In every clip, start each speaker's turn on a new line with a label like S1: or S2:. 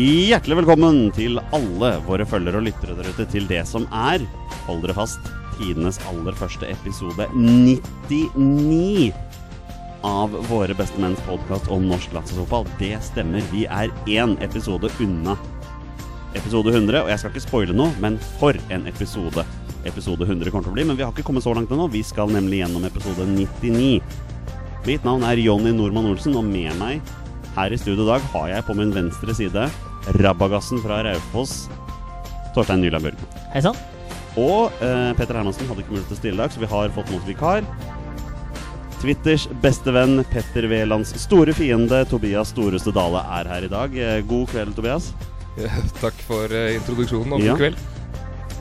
S1: Hjertelig velkommen til alle våre følgere og lyttere der ute til det som er, hold dere fast, tidenes aller første episode 99 av Våre bestemenns podkast om norsk latsefotball. Det stemmer. Vi er én episode unna episode 100. Og jeg skal ikke spoile noe, men for en episode episode 100 kommer til å bli. Men vi har ikke kommet så langt ennå. Vi skal nemlig gjennom episode 99. Mitt navn er Jonny Normann Olsen, og med meg her i studio i dag har jeg på min venstre side rabagassen fra Raufoss, Torstein Nyland Børgo.
S2: Hei sann.
S1: Og eh, Petter Hermansen hadde ikke mulighet til å stille i dag, så vi har fått mot vikar. Twitters beste venn Petter Wælands store fiende Tobias Storeste Dale er her i dag. Eh, God kveld, Tobias.
S3: Ja, takk for eh, introduksjonen og god
S1: Ja.
S3: kveld.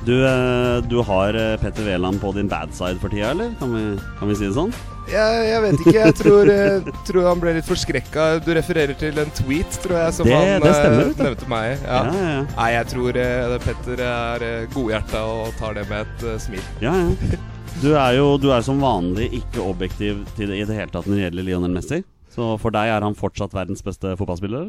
S1: Du, eh, du har Petter Wæland på din bad side for tida, eller? Kan vi, kan vi si det sånn?
S3: Jeg, jeg vet ikke. Jeg tror, eh, tror han ble litt forskrekka. Du refererer til en tweet, tror jeg, som
S1: Det-
S3: han
S1: det stemmer, uh,
S3: nevnte meg.
S1: Ja,
S3: Ja.
S1: ja.
S3: Nei, jeg tror uh, Petter er uh, godhjerta og tar det med et uh, smil.
S1: ja, ja. Du er jo du er som vanlig ikke objektiv til i det hele tatt når det gjelder Lionel Messi. Så for deg er han fortsatt verdens beste fotballspiller?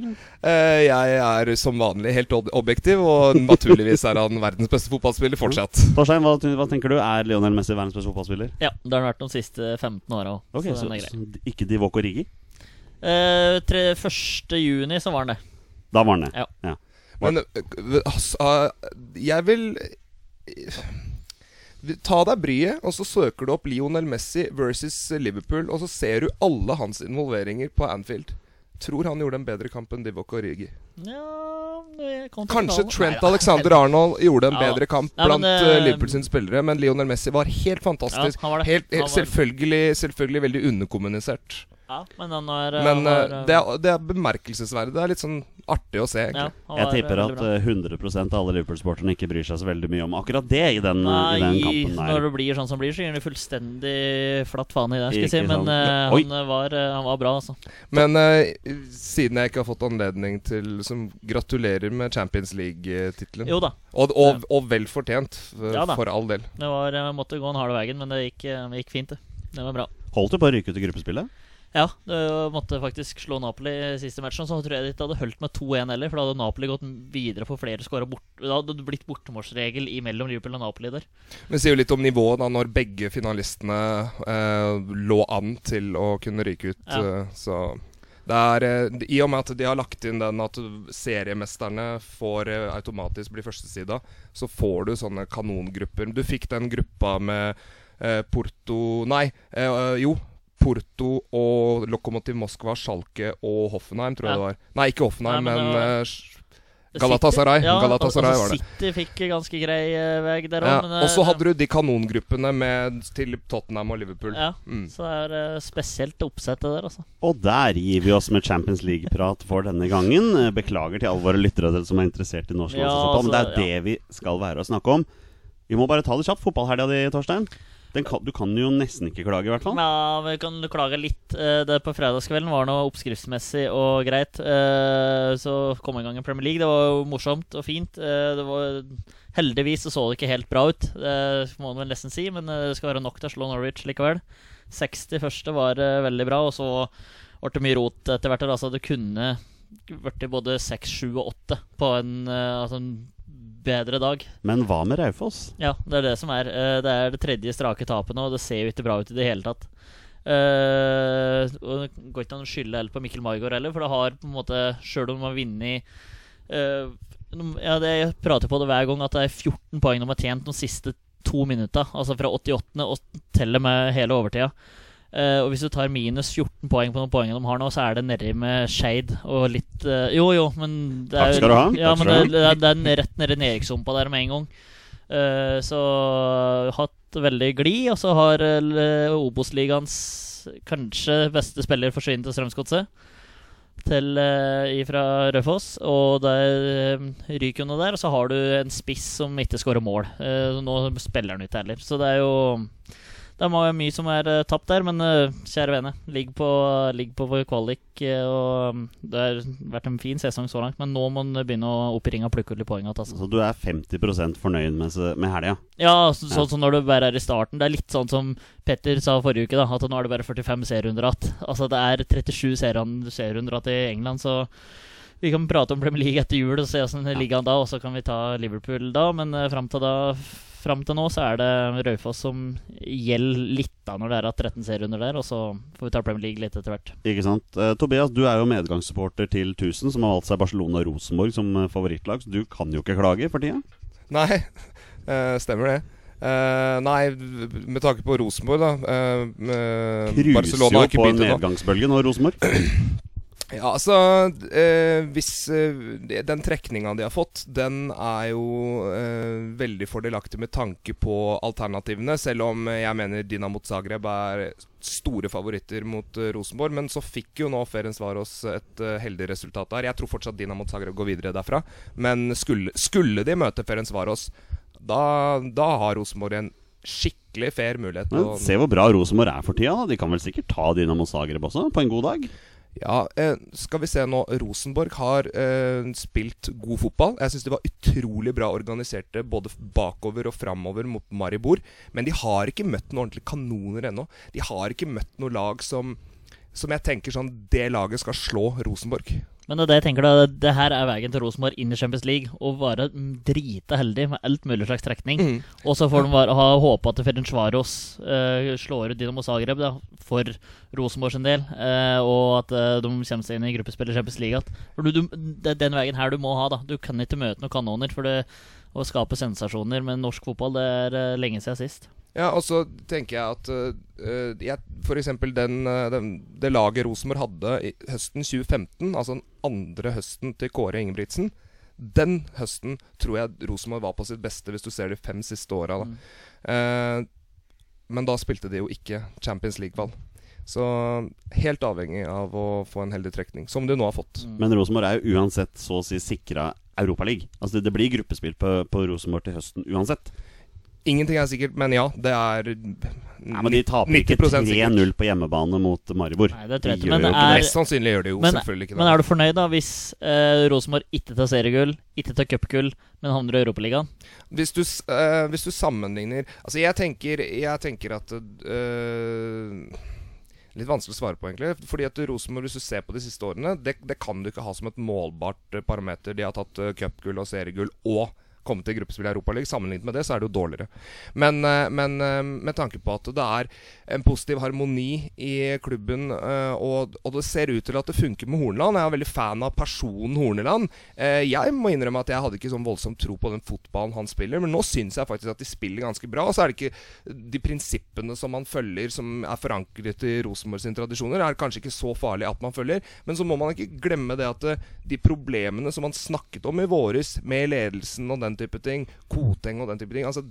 S3: Eh, jeg er som vanlig helt objektiv, og naturligvis er han verdens beste fotballspiller fortsatt.
S1: Torstein, hva, hva tenker du? Er Lionel Messi verdens beste fotballspiller?
S2: Ja, det har han vært de siste 15 åra òg.
S1: Ok,
S2: så
S1: så, ikke Divok Rigi?
S2: Eh, tre, 1. juni så var han det.
S1: Da var han det.
S2: Ja.
S1: Ja.
S3: Men eh, altså, jeg vil Ta deg bryet, og så søker du opp Lionel Messi versus Liverpool, og så ser du alle hans involveringer på Anfield. Tror han gjorde en bedre kamp enn Divock Origi.
S2: Ja,
S3: Kanskje. Trent Alexander Arnold gjorde en
S2: Ja.
S3: bedre kamp
S2: Nei,
S3: blant
S2: det-
S3: eh, Liverpool sine spillere, men Lionel Messi var helt fantastisk.
S2: Ja, var.
S3: Helt, helt selvfølgelig, selvfølgelig veldig underkommunisert.
S2: Ja, men han var,
S3: Men
S2: han
S3: eh,
S2: var,
S3: det, er, det er bemerkelsesverdig. Det er litt sånn artig å se, egentlig.
S2: Ja,
S1: Jeg tipper at eh, 100% av alle Liverpool-sporterne ikke bryr seg så veldig mye om akkurat det i den, i den
S2: Nei,
S1: kampen
S2: når det blir sånn som det blir, så gir han fullstendig flatt faen i det. Skal jeg si Men eh, han, var, eh, han var bra, altså.
S3: Men uh, siden jeg ikke har fått anledning til som Gratulerer med Champions League-tittelen. Og, og, og vel fortjent, for,
S2: Ja
S3: for all del.
S2: Det var, jeg måtte gå en hard veien, men det gikk, eh, det gikk fint, det. Det var bra.
S1: Holdt du på å ryke ut i gruppespillet?
S2: Ja, du måtte faktisk slå Napoli i siste matchen. Så tror jeg det ikke hadde holdt med 2-1 heller, for da hadde Napoli gått videre for flere skåra bort. Da hadde det blitt bortemålsregel imellom Liverpool og Napoli der.
S3: Men sier jo litt om nivået da når begge finalistene eh, lå an til å kunne ryke ut.
S2: Ja.
S3: eh, så det er eh, I og med at de har lagt inn den at seriemesterne får eh, automatisk bli førstesida, så får du sånne kanongrupper. Du fikk den gruppa med eh, Porto Nei, eh, jo. Porto og Lokomotiv Moskva, Schalke og Hoffenheim, tror jeg
S2: Ja.
S3: det var. Nei, ikke Hoffenheim,
S2: Nei, men
S3: men,
S2: var-
S3: eh, Galatasaray.
S2: City- Ja,
S3: Galatasaray
S2: altså,
S3: var det.
S2: City fikk ganske grei uh, vei der òg,
S3: ja.
S2: eh,
S3: Og så hadde du de kanongruppene med til Tottenham og Liverpool.
S2: Ja,
S3: Mm.
S2: så det er uh, spesielt oppsettet der, altså.
S1: Og der gir vi oss med Champions League-prat for denne gangen. Eh, Beklager til alle våre lyttere som er interessert i norsk
S2: Ja,
S1: altså, men det er
S2: altså,
S1: det vi skal være å snakke om. Vi må bare ta det kjapt. Fotballhelga di, Torstein. Kan, du kan jo nesten ikke klage, i hvert fall.
S2: Ja, vi kan klage litt. Eh, Det på fredagskvelden var noe oppskriftsmessig og greit. Eh, Så kom i gang i Premier League. Det var jo morsomt og fint. Eh, var Heldigvis så, så det ikke helt bra ut, det må man nesten si, men det skal være nok til å slå Norwich likevel. 61. var eh, veldig bra, og så ble det mye rot etter hvert. Altså, det kunne blitt både 6, 7 og 8 på en, altså en bedre dag.
S1: Men hva med Raufoss?
S2: Ja, det er det som er. Eh, Det er det tredje strake tapet nå, og det ser jo ikke bra ut i det hele tatt. Uh, og Det går ikke an å skylde helt på Mikkel Maigård heller, for det har på en måte Sjøl om man har vunnet uh, ja, Jeg prater på det hver gang at det er 14 poeng de har tjent de siste to minutta. Altså fra 88. og teller med hele overtida. Eh, og hvis du tar minus 14 poeng på noen poengene de har nå, så er det nedi med shade og litt uh, Jo, jo, men det er,
S1: Takk skal du ha.
S2: Ja, men det, det, er, det er rett nedi nedrykkssumpa der med en gang. Uh, så hatt veldig glid, og så har uh, Obos-ligaens kanskje beste spiller forsvunnet til Strømsgodset. Til uh, ifra Raufoss. Og der uh, ryker hun der. Og så har du en spiss som ikke skårer mål. Nå spiller han ikke heller. Så det er jo det er mye- som er uh, tapt der, men uh, kjære vene, ligg på, ligg på kvalik. uh, og um, Det har vært en fin sesong så langt, men nå må en begynne å opp i ringa og plukke ut litt poeng. Altså.
S1: Så du er 50% fornøyd med, med helga?
S2: Ja, så,
S1: Ja.
S2: sånn som når du bare er i starten. Det er litt sånn som Petter sa forrige uke, da, at nå er det bare 45 serierunder igjen. Altså, det er 37 serien- serierunder igjen i England, så Vi kan prate om Premier League etter jul og se åssen ligaen da, og så kan vi ta Liverpool da. Men fram til da Fram til nå så er det Raufoss som gjelder litt da når det er 13 serierunder der, og så får vi ta Premier League litt etter hvert.
S1: Ikke sant. Eh, Tobias, du er jo medgangssupporter til 1000, som har valgt seg Barcelona og Rosenborg som eh, favorittlag, så du kan jo ikke klage for tida?
S3: Nei, eh, stemmer det. Uh, nei, med tanke på Rosenborg, da eh, eh,
S1: Cruiser jo
S3: ikke
S1: på
S3: en
S1: nedgangsbølge nå, Rosenborg.
S3: Ja, altså eh, Hvis eh, Den trekninga de har fått, den er jo eh, veldig fordelaktig med tanke på alternativene. Selv om jeg mener Dinamo Zagreb er store favoritter mot eh, Rosenborg. Men så fikk jo nå Ferencvaros et eh, heldig resultat der. Jeg tror fortsatt Dinamo Zagreb går videre derfra. Men skulle, skulle de møte Ferencvaros, da, da har Rosenborg en skikkelig fair mulighet.
S1: Men se hvor bra Rosenborg er for tida. da De kan vel sikkert ta Dinamo Zagreb også, på en god dag?
S3: Ja, eh, skal vi se nå. Rosenborg har eh, spilt god fotball. Jeg syns de var utrolig bra organiserte både bakover og framover mot Maribor. Men de har ikke møtt noen ordentlige kanoner ennå. De har ikke møtt noe lag som som jeg tenker sånn Det laget skal slå Rosenborg.
S2: Men det er det jeg tenker da, det her er veien til Rosenborg inn i Champions League. Å være drita heldig med alt mulig slags trekning.
S3: Mm.
S2: Og så får de bare ha håpe at Ferencvaros uh, slår ut Dinamo Zagreb da, for Rosenborg sin del. eh, og at eh, de kommer seg inn i gruppespill i Champions League igjen. Det er den veien her du må ha. da Du kan ikke møte noen kanoner. For det, å skape sensasjoner Men norsk fotball, det er eh, lenge siden sist.
S3: Ja, og så tenker jeg at uh, jeg, For eksempel den, eh, den, det laget Rosenborg hadde i høsten 2015, altså den andre høsten til Kåre Ingebrigtsen, den høsten tror jeg Rosenborg var på sitt beste, hvis du ser de fem siste åra.
S2: Mm.
S3: Uh, men da spilte de jo ikke Champions League-valg. Så helt avhengig av å få en heldig trekning, som de nå har fått.
S2: Mm.
S1: Men Rosenborg er jo uansett så å si sikra Europaliga. Altså, det, det blir gruppespill på, på Rosenborg til høsten uansett.
S3: Ingenting er sikkert, men ja, det er
S1: Nei, men De taper ikke 3-0 på hjemmebane mot Maribor.
S2: Nei, det tror jeg
S1: De
S2: men det er-
S3: Mest sannsynlig gjør de jo
S2: Men-
S3: selvfølgelig ikke det.
S2: Men er du fornøyd da hvis eh, Rosenborg ikke tar seriegull, ikke tar cupgull, men havner i Europaligaen?
S3: Hvis du, eh, hvis du sammenligner Altså, jeg tenker, jeg tenker at øh, Litt vanskelig å svare på, egentlig. Fordi at Rosenborg, hvis du ser på de siste årene, det, det kan du ikke ha som et målbart eh, parameter. De har tatt uh, cupgull og seriegull og kommet til gruppespill i Europaligaen. Sammenlignet med det, så er det jo dårligere. Men, eh, men eh, med tanke på at det er en positiv harmoni i klubben, eh, og, og det ser ut til at det funker med Horneland. Jeg er veldig fan av personen Horneland. Jeg må innrømme at jeg hadde ikke sånn voldsom tro på den fotballen han spiller, men nå syns jeg faktisk at de spiller ganske bra. Og så er det ikke de prinsippene som man følger, som er forankret i Rosenborg sine tradisjoner, er kanskje ikke så farlig at man følger. Men så må man ikke glemme det at de problemene som man snakket om i våres, med ledelsen og den type ting, Koteng og den type ting, altså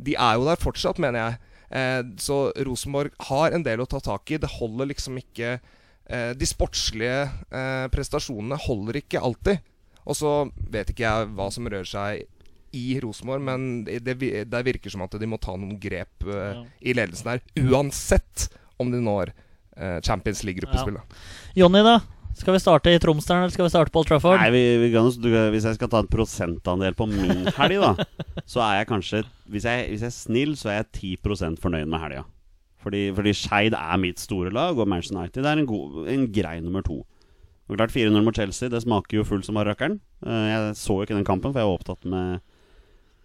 S3: de er jo der fortsatt, mener jeg. Eh, så Rosenborg har en del å ta tak i. Det holder liksom ikke eh, De sportslige eh, prestasjonene holder ikke alltid. Og så vet ikke jeg hva som rører seg i Rosenborg, men det, det, virker som at de må ta noen grep eh,
S2: Ja.
S3: i ledelsen der. Uansett om de når eh, Champions League-gruppespill. Ja.
S2: Jonny, da? Skal vi starte i Tromsdalen, eller skal vi starte på Old Trafford?
S1: Nei, vi, vi Hvis jeg skal ta en prosentandel på min helg, da, så er jeg kanskje Hvis jeg, hvis jeg er snill, så er jeg 10% fornøyd med helga. Fordi, fordi Skeid er mitt store lag, og Manchester United er en, god, en grei nummer to. Og klart 4-0 mot Chelsea, det smaker jo fullt som bare rakkeren. Eh, Jeg så jo ikke den kampen, for jeg var opptatt med,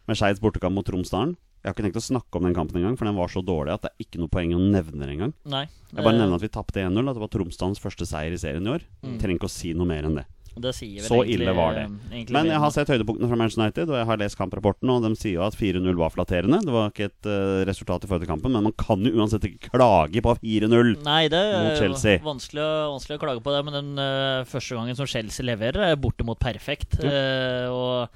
S1: med Skeids bortekamp mot Tromsdalen. Jeg har ikke tenkt å snakke om den kampen engang, for den var så dårlig at det er ikke noe poeng å nevne den engang. Jeg bare nevner at vi tapte 1-0, at det var Tromsdalens første seier i serien i år.
S2: Mm.
S1: Trenger ikke å si noe mer enn det.
S2: Det
S1: Så
S2: egentlig-
S1: ille var det. Men jeg har sett høydepunktene fra Manchester United, og jeg har lest kamprapporten, og de sier jo at 4-0 var flatterende. Det var ikke et uh, resultat i forhold til kampen, men man kan jo uansett ikke klage på 4-0.
S2: Nei, det
S1: mot Chelsea.
S2: vanskelig, å- vanskelig å klage på det, men den uh, første gangen som Chelsea leverer, er bortimot perfekt.
S1: Ja.
S2: Uh, og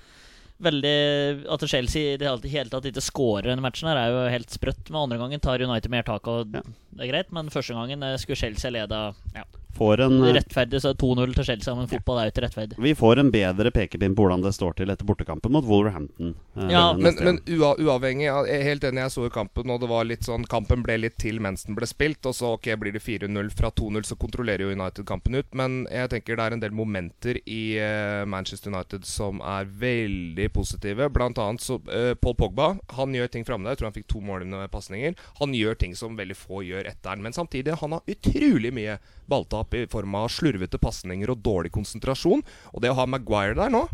S2: veldig At Chelsea i det hele- tatt ikke scorer denne matchen, her er jo helt sprøtt. Men andre gangen tar United mer tak, og
S1: Ja.
S2: det er greit. Men første gangen eh, skulle Chelsea leda ja,
S1: Får en, eh,
S2: rettferdig, så 2-0 til Chelsea, men fotball er jo ikke rettferdig.
S1: vi får en bedre pekepinn på hvordan det står til etter bortekampen mot Wolverhampton. eh,
S2: Ja,
S3: Men, men ua, uavhengig av Jeg er helt enig, jeg så jo kampen, og det var litt sånn Kampen ble litt til mens den ble spilt, og så ok, blir det 4-0 fra 2-0, så kontrollerer jo United kampen ut. Men jeg tenker det er en del momenter i eh, Manchester United som er veldig positive. Blant annet så eh, Paul Pogba han gjør ting framme der. Jeg tror han fikk to målende pasninger. Han gjør ting som veldig få gjør etter den, Men samtidig, han har utrolig mye balltap. Opp i form av slurvete pasninger og dårlig konsentrasjon. Og det å ha Maguire der nå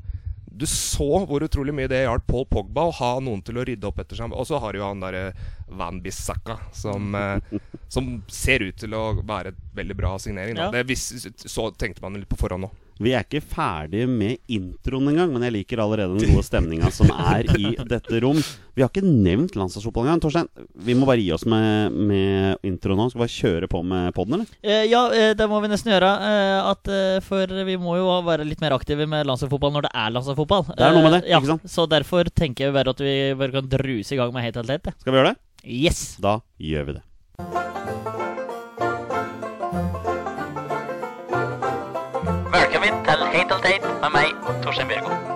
S3: Du så hvor utrolig mye det hjalp Paul Pogba å ha noen til å rydde opp etter seg. Og så har jo han derre Van Bissaka som, eh, som ser ut til å være et veldig bra signering. Da.
S2: Ja.
S3: Det vis, så tenkte man litt på forhånd nå.
S1: Vi er ikke ferdige med introen engang, men jeg liker allerede den gode stemninga som er i dette rom. Vi har ikke nevnt landslagsfotball engang. Torstein, vi må bare gi oss med, med introen nå. Skal vi bare kjøre på med poden, eller?
S2: Eh, ja, eh, det må vi nesten gjøre. eh, at, for vi må jo være litt mer aktive med landslagsfotball når det er landslagsfotball.
S1: Det er noe med det,
S2: Eh, ja,
S1: ikke sant?
S2: Så derfor tenker jeg bare at vi bare kan druse i gang med helt helt helt.
S1: Skal vi gjøre det?
S2: Yes!
S1: Da gjør vi det.
S2: Velkommen til Hate Teit med meg, Torstein Bjørgo.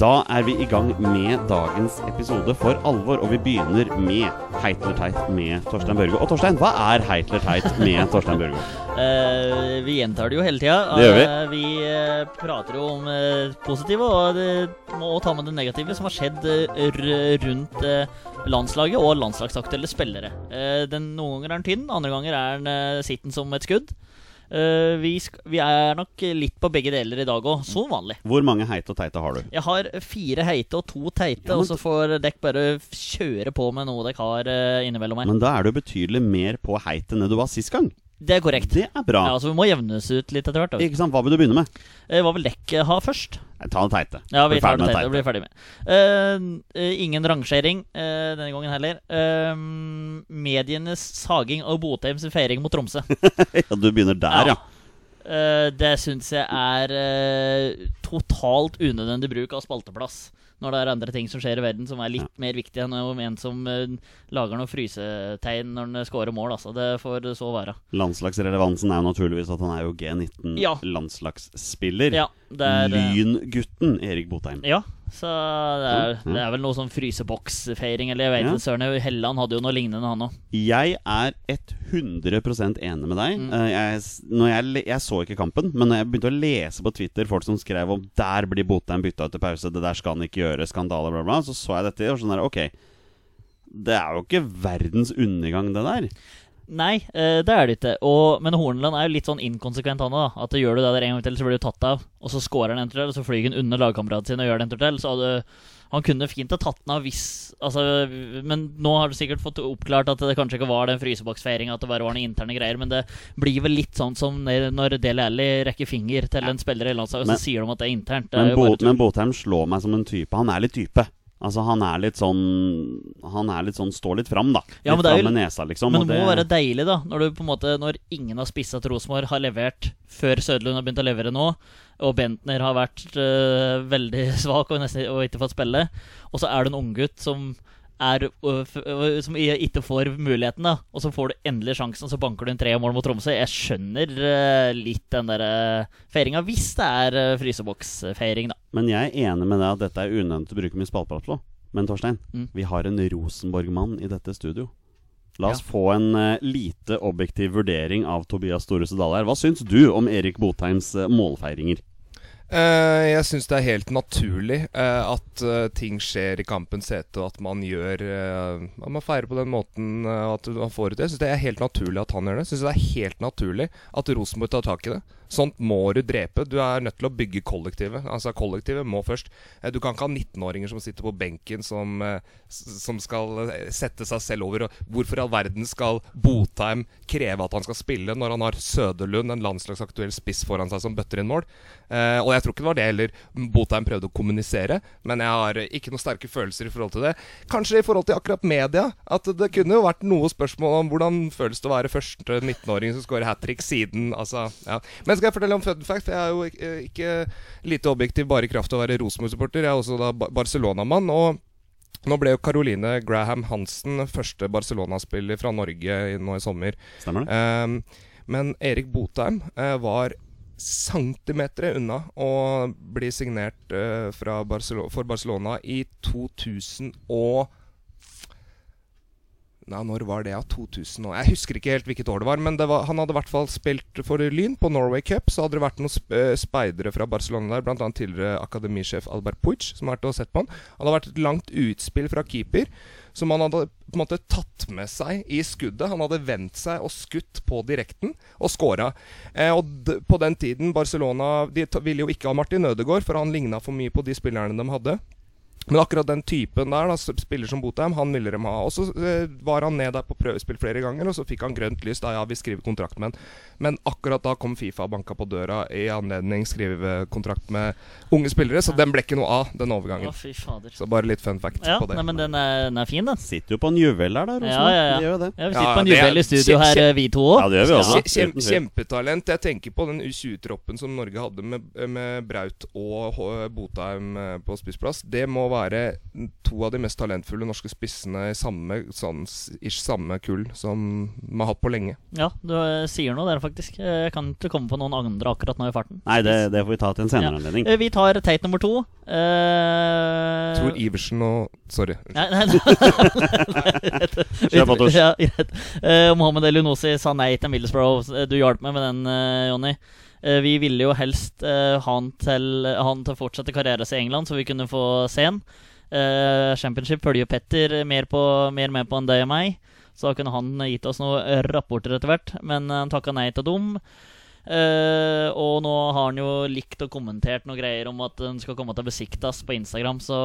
S1: Da er vi i gang med dagens episode for alvor, og vi begynner med Heitler Teit med Torstein Børgo. Og Torstein, hva er Heitler Teit med Torstein Børgo?
S2: uh, vi gjentar det jo hele tida.
S1: Det gjør vi.
S2: Uh, vi uh, prater jo om det positive, og det må ta med det negative som har skjedd eh, rundt eh, landslaget og landslagsaktuelle spillere. Eh, den, noen ganger er den tynn, andre ganger er den sitten som et skudd. Eh, vi, vi er nok litt på begge deler i dag òg, som vanlig.
S1: Hvor mange heite og teite har du?
S2: Jeg har fire heite og to teite,
S1: Ja, men-
S2: og så får dekk bare kjøre på med noe dekk har uh, innimellom her.
S1: Men da er du betydelig mer på heit enn det du var sist gang.
S2: Det er korrekt.
S1: Det er bra.
S2: Ja, altså Vi må jevnes ut litt etter hvert. da.
S1: Ikke sant? Hva vil du begynne med?
S2: Eh, Hva vil dekket ha først?
S1: Ta det teite.
S2: Ja, vi tar det teite. Blir ferdig med. Eh, eh, ingen rangering eh, denne gangen heller. Eh, medienes saging og Botheims feiring mot Tromsø.
S1: ja, du begynner der, ja.
S2: Eh, det syns jeg er totalt unødvendig bruk av spalteplass. Når det er andre ting som skjer i verden som er litt mer viktig enn om en som eh, lager noen frysetegn når han scorer mål. Altså. Det får så være.
S1: Landslagsrelevansen er jo naturligvis at han er jo G19-landslagsspiller.
S2: Ja, det eh,
S1: Lyngutten Erik Botheim.
S2: Ja, så det er,
S1: Ja, ja.
S2: det er vel noe sånn fryseboksfeiring, eller jeg vet
S1: Ja.
S2: ikke. Søren Helland hadde jo noe lignende, han òg.
S1: Jeg er 100% enig med deg.
S2: Mm.
S1: Eh, Jeg, jeg, jeg så ikke kampen, men når jeg begynte å lese på Twitter folk som skrev om 'der blir Botheim bytta ut til pause', 'det der skal han ikke gjøre', skandale, bla, bla, så så jeg dette og sånn der Ok, det er jo ikke verdens undergang, det der.
S2: Nei, eh, det er det ikke. Og, men Horneland er jo litt sånn inkonsekvent, han òg. At gjør du det der en gang til, så blir du tatt av. Og så scorer han en tur til, og så flyr han under lagkameraten sin og gjør det en tur til. Så han kunne fint ha tatt den av hvis altså, Men nå har du sikkert fått oppklart at det kanskje ikke var den fryseboksfeiringa, at det bare var noen interne greier. Men det blir vel litt sånn som når Dele Alli rekker finger til en spiller i landslaget, og så sier de at det er internt. Det er
S1: men Botheim slår meg som en type. Han er litt type. Altså Han er litt sånn Han er litt sånn står litt fram, da.
S2: Ja,
S1: litt
S2: men det jo-
S1: med nesa, liksom.
S2: Men det må være deilig, da, når du på en måte Når ingen har spissa til Rosenborg, har levert før Søderlund har begynt å levere nå, og Bentner har vært øh, veldig svak og, nesten, og ikke fått spille, og så er du en unggutt som er øh, øh, Som ikke får muligheten, da, og så får du endelig sjansen, så banker du inn tre mål mot Tromsø. Jeg skjønner øh, litt den der feiringa, hvis det er fryseboksfeiring, da.
S1: Men jeg er enig med deg at dette er unødvendig å bruke mye spaltprat på. Men Torstein,
S2: Mm.
S1: vi har en Rosenborg-mann i dette studio. La oss
S2: Ja.
S1: få en uh, lite objektiv vurdering av Tobias Storhuset Dahl her. Hva syns du om Erik Botheims uh, målfeiringer?
S3: Uh, jeg syns det er helt naturlig at ting skjer i kampens hete, og at man gjør At man feirer på den måten at man får ut det. Jeg syns det er helt naturlig at han gjør det. Jeg syns det er helt naturlig at Rosenborg tar tak i det. Sånt må du drepe. Du er nødt til å bygge kollektivet. Altså Kollektivet må først. Eh, Du kan ikke ha 19-åringer som sitter på benken som, eh, som skal eh, sette seg selv over. Hvorfor i all verden skal Botheim kreve at han skal spille når han har Søderlund, en landslagsaktuell spiss foran seg, som bøtter inn mål? Og jeg tror ikke det var det heller Botheim prøvde å kommunisere, men jeg har ikke noen sterke følelser i forhold til det. Kanskje i forhold til akkurat media, at det kunne jo vært noe spørsmål om hvordan føles det å være første 19-åring som scorer hat trick siden altså, ja. Men skal jeg fortelle om fun fact? Jeg er jo ikke, ikke lite objektiv bare i kraft av å være Rosenborg-supporter. Jeg er også da Barcelona-mann. og nå ble jo Caroline Graham Hansen første Barcelona-spiller fra Norge nå i sommer.
S1: Stemmer det?
S3: Um, men Erik Botheim uh, var centimeter unna å bli signert uh, fra Barcelo for Barcelona i 2000 Nei, når var det? Ja, 2000 og Jeg husker ikke helt hvilket år det var, men det var, han hadde i hvert fall spilt for Lyn på Norway Cup. Så hadde det vært noen eh, speidere fra Barcelona der, bl.a. tidligere akademisjef Albert Puig, som har vært og sett på han. Han hadde vært et langt utspill fra keeper, som han hadde på en måte tatt med seg i skuddet. Han hadde vendt seg og skutt på direkten og scora. Eh, og på den tiden Barcelona De ville jo ikke ha Martin Ødegaard, for han ligna for mye på de spillerne de hadde. Men akkurat den typen der, da, spiller som Botheim, han ville de ha. Og så eh, var han ned der på prøvespill flere ganger, og så fikk han grønt lys. Da ja, vi skriver kontrakt med han. Men akkurat da kom Fifa og banka på døra i anledning skrive kontrakt med unge spillere, så den ble ikke noe av, den overgangen.
S2: Å, fy fader.
S3: Så bare litt fun fact
S2: Ja,
S3: på det.
S2: nei, men den er, den er fin, den.
S1: Sitter jo på en juvel her, da,
S2: Ja,
S1: Rosenborg.
S2: ja, ja.
S1: De det.
S2: Ja, vi
S3: Ja,
S2: sitter på en juvel i studio her, vi to òg.
S1: Ja, det gjør vi også.
S3: Kjem, kjempetalent. Jeg tenker på den U20-troppen som Norge hadde med, med Braut og Botheim eh, på spissplass. Det må være to av de mest talentfulle norske spissene i samme, sånn, ish, samme kull som vi har hatt på lenge.
S2: Ja, du eh, sier noe der, faktisk. Eh, Jeg kan ikke komme på noen andre akkurat nå i farten.
S1: Nei, det, det får vi ta til en senere
S2: Ja.
S1: anledning.
S2: Eh, Vi tar Tate nummer to. Uh...
S3: Tor Iversen og Sorry.
S2: Nei, nei, nei.
S1: Kjør på, Tors.
S2: Ja, greit. Eh, Mohammed Elionossi sa nei til Middlesbrough. Du hjalp meg med den, Jonny. Eh, vi ville jo helst eh, ha han til, han til å fortsette karrieren sin i England, så vi kunne få se han. Eh, Championship følger jo Petter mer, på, mer med på enn deg og meg. Så da kunne han gitt oss noen rapporter etter hvert, men han takka nei til dem. Eh, og nå har han jo likt og kommentert noe greier om at den skal komme til Besiktas på Instagram. Så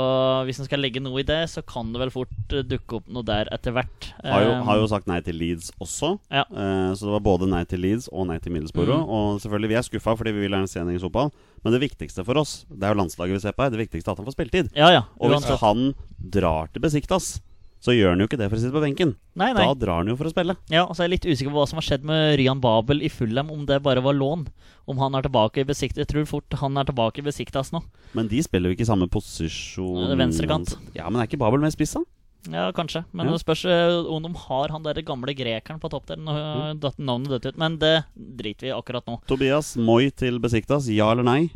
S2: hvis han skal legge noe i det, så kan det vel fort eh, dukke opp noe der etter hvert.
S1: Har jo,
S2: Eh,
S1: har jo sagt nei til Leeds også.
S2: Ja.
S1: uh, så det var både nei til Leeds og nei til Middlesbrough.
S2: Mm.
S1: Og selvfølgelig, vi er skuffa fordi vi vil gjerne se en i fotball. Men det viktigste for oss, det er jo landslaget vi ser på her, det viktigste er at han får spilletid.
S2: Ja, ja.
S1: Og hvis han drar til Besiktas, så gjør han jo ikke det for å sitte på benken.
S2: Nei, nei.
S1: Da drar han jo for å spille.
S2: Ja, og så er jeg litt usikker på hva som har skjedd med Ryan Babel i Fulham, om det bare var lån. Om han er tilbake i besiktet Jeg tror fort han er tilbake i Besiktas nå.
S1: Men de spiller jo ikke i samme posisjon.
S2: Det er venstrekant.
S1: Ja, men er ikke Babel med spiss, da?
S2: Ja, kanskje. Men
S1: Ja.
S2: det spørs eh, om de har han der gamle grekeren på topp der. Nå
S1: Mm.
S2: navnet dødt ut. Men det driter vi i akkurat nå.
S1: Tobias Moi til Besiktas, ja eller nei?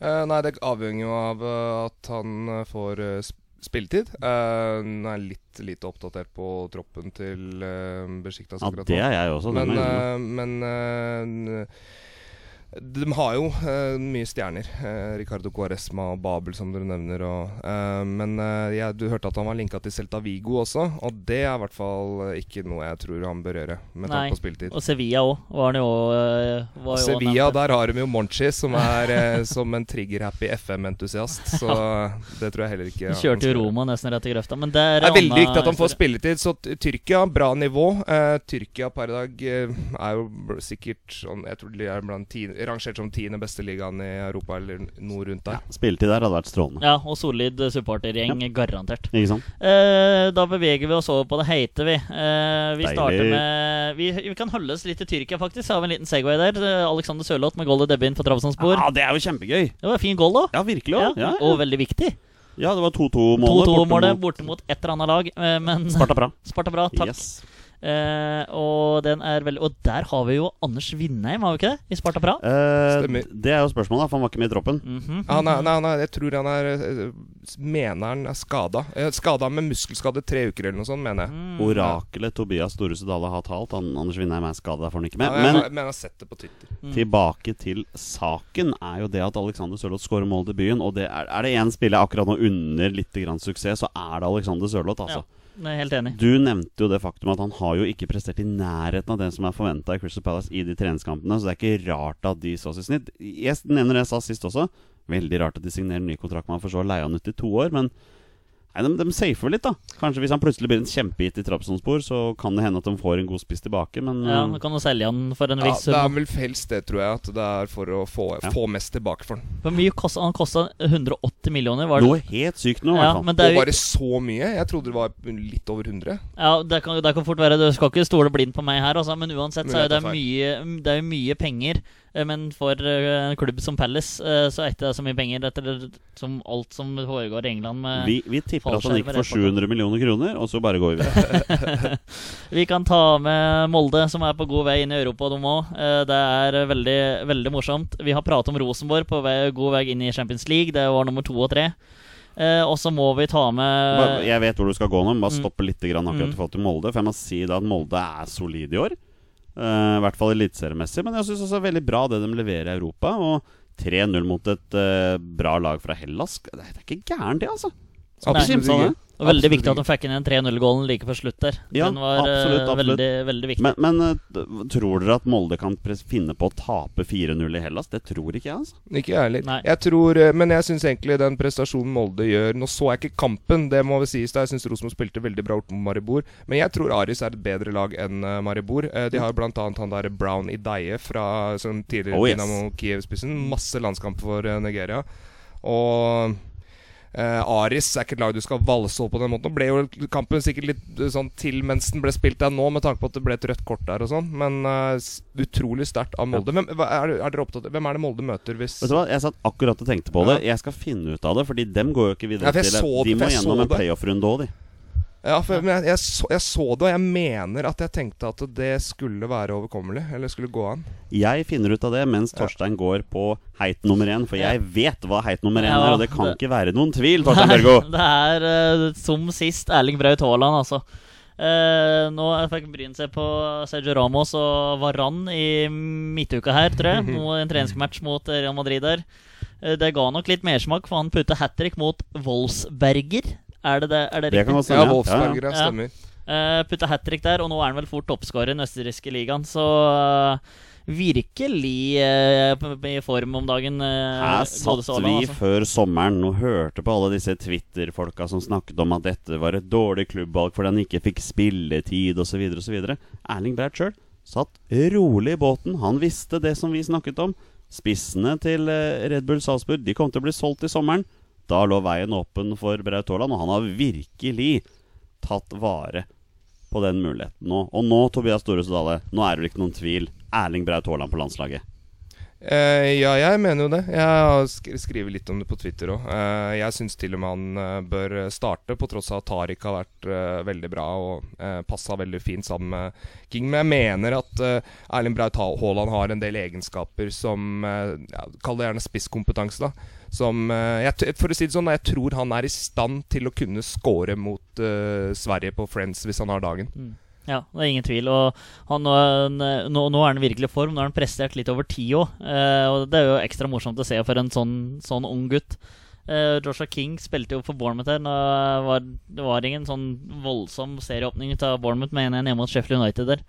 S3: Eh, nei, det avhenger jo av eh, at han eh, får eh, sp- spilletid. Uh, han er litt lite oppdatert på troppen til uh, Besiktas
S1: Ja, det er jeg også.
S3: Men, eh, men eh, de har jo uh, mye stjerner. Uh, Ricardo Cuaresma og Babel, som dere nevner. Og, uh, men jeg, du hørte at han var linka til Celta Vigo også, og det er i hvert fall ikke noe jeg tror han bør gjøre med tanke på spilletid.
S2: Og Sevilla òg, var han jo, var
S3: Sevilla, der har de jo Monchi, som er som en trigger-happy FM-entusiast. Så det tror jeg heller ikke
S2: Han kjørte jo Roma nesten rett i grøfta. Men det er,
S3: det er veldig viktig at han får spilletid. Så Tyrkia, bra nivå. Tyrkia per i dag er jo sikkert sånn Jeg tror de er blant ti, rangert som tiende beste ligaen i Europa, eller noe rundt der.
S1: Ja, spilletid der hadde vært strålende.
S2: Ja, og solid supportergjeng, garantert.
S1: Ikke sant?
S2: Eh, da beveger vi oss over på det heite, vi. Eh, vi
S1: Deilig.
S2: starter med vi, vi kan holde oss litt i Tyrkia, faktisk. Har vi en liten Segway der. Eh, Alexander Sørloth med goal i debut på Trabzonspor.
S1: Ja, det er jo kjempegøy!
S2: Det var en fin goal, da.
S1: Ja, virkelig.
S2: Ja.
S1: Ja,
S2: Og
S1: ja.
S2: veldig viktig.
S1: ja, det var 2-2-målet.
S2: 2-2-målet borte mot et eller annet lag. eh, Men
S1: Sparta bra.
S2: Sparta bra, takk.
S1: Yes.
S2: Eh, og den er veldig Og der har vi jo Anders Vindheim, har vi ikke det? I Sparta.
S1: Eh,
S3: Stemmer.
S1: det er jo spørsmålet, for han var ikke med i troppen.
S2: Mm
S3: -hmm. ah, nei, nei, nei, jeg tror han er eh, Mener han er skada. Skada med muskelskade tre uker eller noe sånt, mener jeg.
S2: Mm.
S1: Orakelet Tobias Storhuset Dale har talt. Han, Anders Vindheim er skada, derfor han ikke med.
S3: Ja, jeg,
S1: Men
S3: jeg, jeg har sett det på Twitter.
S2: Mm.
S1: tilbake til saken er jo det at Alexander Sørloth skårer mål i debuten. Og det er, er det én spiller akkurat nå under litt grann suksess, så er det Alexander Sørloth, altså.
S2: Ja. Jeg er helt enig.
S1: Du nevnte jo det faktum at han har jo ikke prestert i nærheten av det som er forventa i Crystal Palace i de treningskampene, så det er ikke rart at de så i snitt. Jeg nevner det jeg sa sist også. Veldig rart at de signerer en ny kontrakt med han for så å leie han ut i to år, men Nei, de, de safer litt, da. Kanskje hvis han plutselig blir en kjempehit i Trabzonspor, så kan det hende at de får en god spiss tilbake, men
S2: Ja, han kan du selge han for en
S3: Ja,
S2: viss
S3: det er vel helst det, tror jeg. At det er for å få,
S1: Ja.
S3: få mest tilbake for han.
S2: Hvor mye kosta han? kosta 180 millioner, var det?
S1: noe helt sykt nå, i
S2: Ja,
S1: hvert fall.
S2: men det er
S3: Og bare så mye? Jeg trodde det var litt over 100.
S2: Ja, det kan, det kan fort være Du skal ikke stole blindt på meg her, altså, men uansett så er det mye Det er mye penger. Eh, Men for eh, en klubb som Palace eh, så er ikke det så mye penger etter som alt som foregår i England. Med
S1: Vi, vi tipper at han gikk for 700 millioner kroner, og så bare går vi videre.
S2: Vi kan ta med Molde, som er på god vei inn i Europa, de òg. Det er veldig, veldig morsomt. Vi har pratet om Rosenborg på vei, god vei inn i Champions League. Det var nummer to og tre. Eh, og så må vi ta med
S1: Jeg vet hvor du skal gå nå, men bare
S2: Mm.
S1: stoppe litt grann akkurat i forhold til Molde. For jeg må si da at Molde er solid i år. Eh, I hvert fall eliteseriemessig. Men jeg syns også er veldig bra det de leverer i Europa. Og 3-0 mot et eh, bra lag fra Hellas det er ikke gærent, det, altså.
S3: Absolutt
S1: Nei.
S2: Og veldig
S3: Absolutt
S2: viktig at de fikk inn en 0-2-gålen like før slutt der.
S1: Ja,
S2: Den var eh,
S1: absolutt, absolutt.
S2: Veldig, veldig viktig.
S1: Men, men eh, tror dere at Molde kan finne på å tape 4-0 i Hellas? Det tror ikke jeg, altså.
S3: Ikke jeg heller. Jeg tror, eh, men jeg syns egentlig den prestasjonen Molde gjør Nå så jeg ikke kampen, det må vel sies. da Jeg syns Rosenborg spilte veldig bra opp mot Maribor. Men jeg tror Aris er et bedre lag enn Maribor. De har bl.a. han der Brown Ideie fra som tidligere
S1: Oh, yes.
S3: Dinamo Kiev-spissen. Masse landskamp for Nigeria. Og eh, Aris er ikke et lag du skal valse opp på den måten. Nå ble jo kampen sikkert litt eh, sånn til mens den ble spilt der nå, med tanke på at det ble et rødt kort der og sånn. Men eh, utrolig sterkt av Molde. Hvem, er, er opptatt Hvem er det Molde møter hvis
S1: Vet du hva, Jeg satt akkurat og tenkte på det. Jeg skal finne ut av det, Fordi dem går jo ikke videre
S3: Ja,
S1: til
S3: det.
S1: De må gjennom en playoff-runde òg, de.
S3: Ja, for men jeg, jeg, så, jeg så det, og jeg mener at jeg tenkte at det skulle være overkommelig. Eller skulle gå an.
S1: Jeg finner ut av det mens Torstein går på heit nummer én, for jeg vet hva heit nummer én
S2: Ja,
S1: er, og det kan
S2: det-
S1: ikke være noen tvil, Torstein Børgo.
S2: Det er uh, som sist Erling Braut Haaland, altså. Uh, nå fikk Bryn seg på Sergio Ramos og Varan i midtuka her, tror jeg. Nå En treningsmatch mot Real Madrid der. Uh, det ga nok litt mersmak, for han putta hat trick mot Wolfsberger. Er det det? Er det
S1: Det kan
S2: riktig?
S1: godt stemme.
S3: Ja, Wolfsberger, ja,
S2: Ja.
S3: stemmer.
S2: Uh, putta hat trick der, og nå er han vel fort toppskårer i den østerrikske ligaen. Så uh, virkelig eh, p- p- i form om dagen. Uh,
S1: Her satt vi før sommeren og hørte på alle disse Twitter-folka som snakket om at dette var et dårlig klubbvalg fordi han ikke fikk spilletid osv. osv. Erling Braut sjøl satt rolig i båten. Han visste det som vi snakket om. Spissene til Red Bull Salzburg De kom til å bli solgt i sommeren. Da lå veien åpen for Braut Haaland, og han har virkelig tatt vare på den muligheten nå. Og nå, Tobias Storhus Dale, nå er det vel ikke noen tvil. Erling Braut Haaland på landslaget.
S3: Eh, ja, jeg mener jo det. Jeg har sk skrevet litt om det på Twitter òg. jeg syns til og med han eh, bør starte, på tross av at Tariq har vært eh, veldig bra og uh, passa veldig fint sammen med King. Men jeg mener at eh, Erling Braut Haaland har en del egenskaper som Kall det gjerne spisskompetanse, da. Som eh, jeg, For å si det sånn, jeg tror han er i stand til å kunne score mot uh, Sverige på Friends hvis han har dagen.
S2: Ja, det er ingen tvil. Og han, nå, nå, er han virkelig i form. Nå har han prestert litt over ti òg. Eh, og det er jo ekstra morsomt å se for en sånn, sånn ung gutt. Eh, Joshua King spilte jo for Bournemouth her. Nå var, det var ingen sånn voldsom serieåpning av Bournemouth med 1-1 hjemme mot Sheffield United der.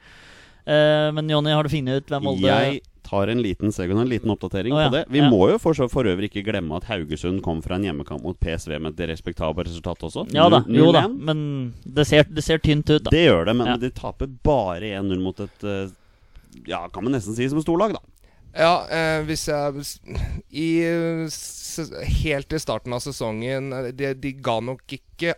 S2: Eh, men Jonny, har du funnet ut hvem Molde
S1: Jeg tar en liten Segon, en liten oppdatering
S2: oh, ja.
S1: på det. Vi
S2: Ja.
S1: må jo for, så- for øvrig ikke glemme at Haugesund kom fra en hjemmekamp mot PSV med et respektabelt resultat også.
S2: Ja da,
S1: 0-1.
S2: jo da, men det ser, det ser tynt ut, da.
S1: Det gjør det, men
S2: Ja.
S1: de taper bare 1-0 mot et eh, Ja, kan man nesten si som storlag, da.
S3: Ja, eh, hvis jeg I s Helt i starten av sesongen eh, De, de ga nok ikke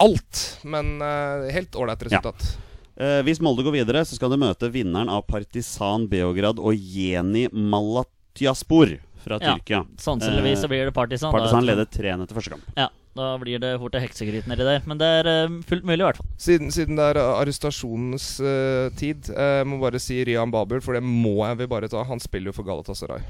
S3: alt, men eh, helt ålreit resultat.
S1: Eh, hvis Molde går videre, så skal de møte vinneren av Partisan Beograd og Jeni Malatyaspor fra
S2: Ja.
S1: Tyrkia.
S2: Sannsynligvis
S1: Eh,
S2: så blir det Partisan. da.
S1: Partisan leder 3-1 etter første kamp.
S2: Ja, da blir det fort en heksegryt nedi der. Men det er uh, fullt mulig, i hvert fall.
S3: Siden, siden det er arrestasjonens uh, tid, uh, må bare si Rian Babel, for det må jeg vil bare ta. Han spiller jo for Galatasaray.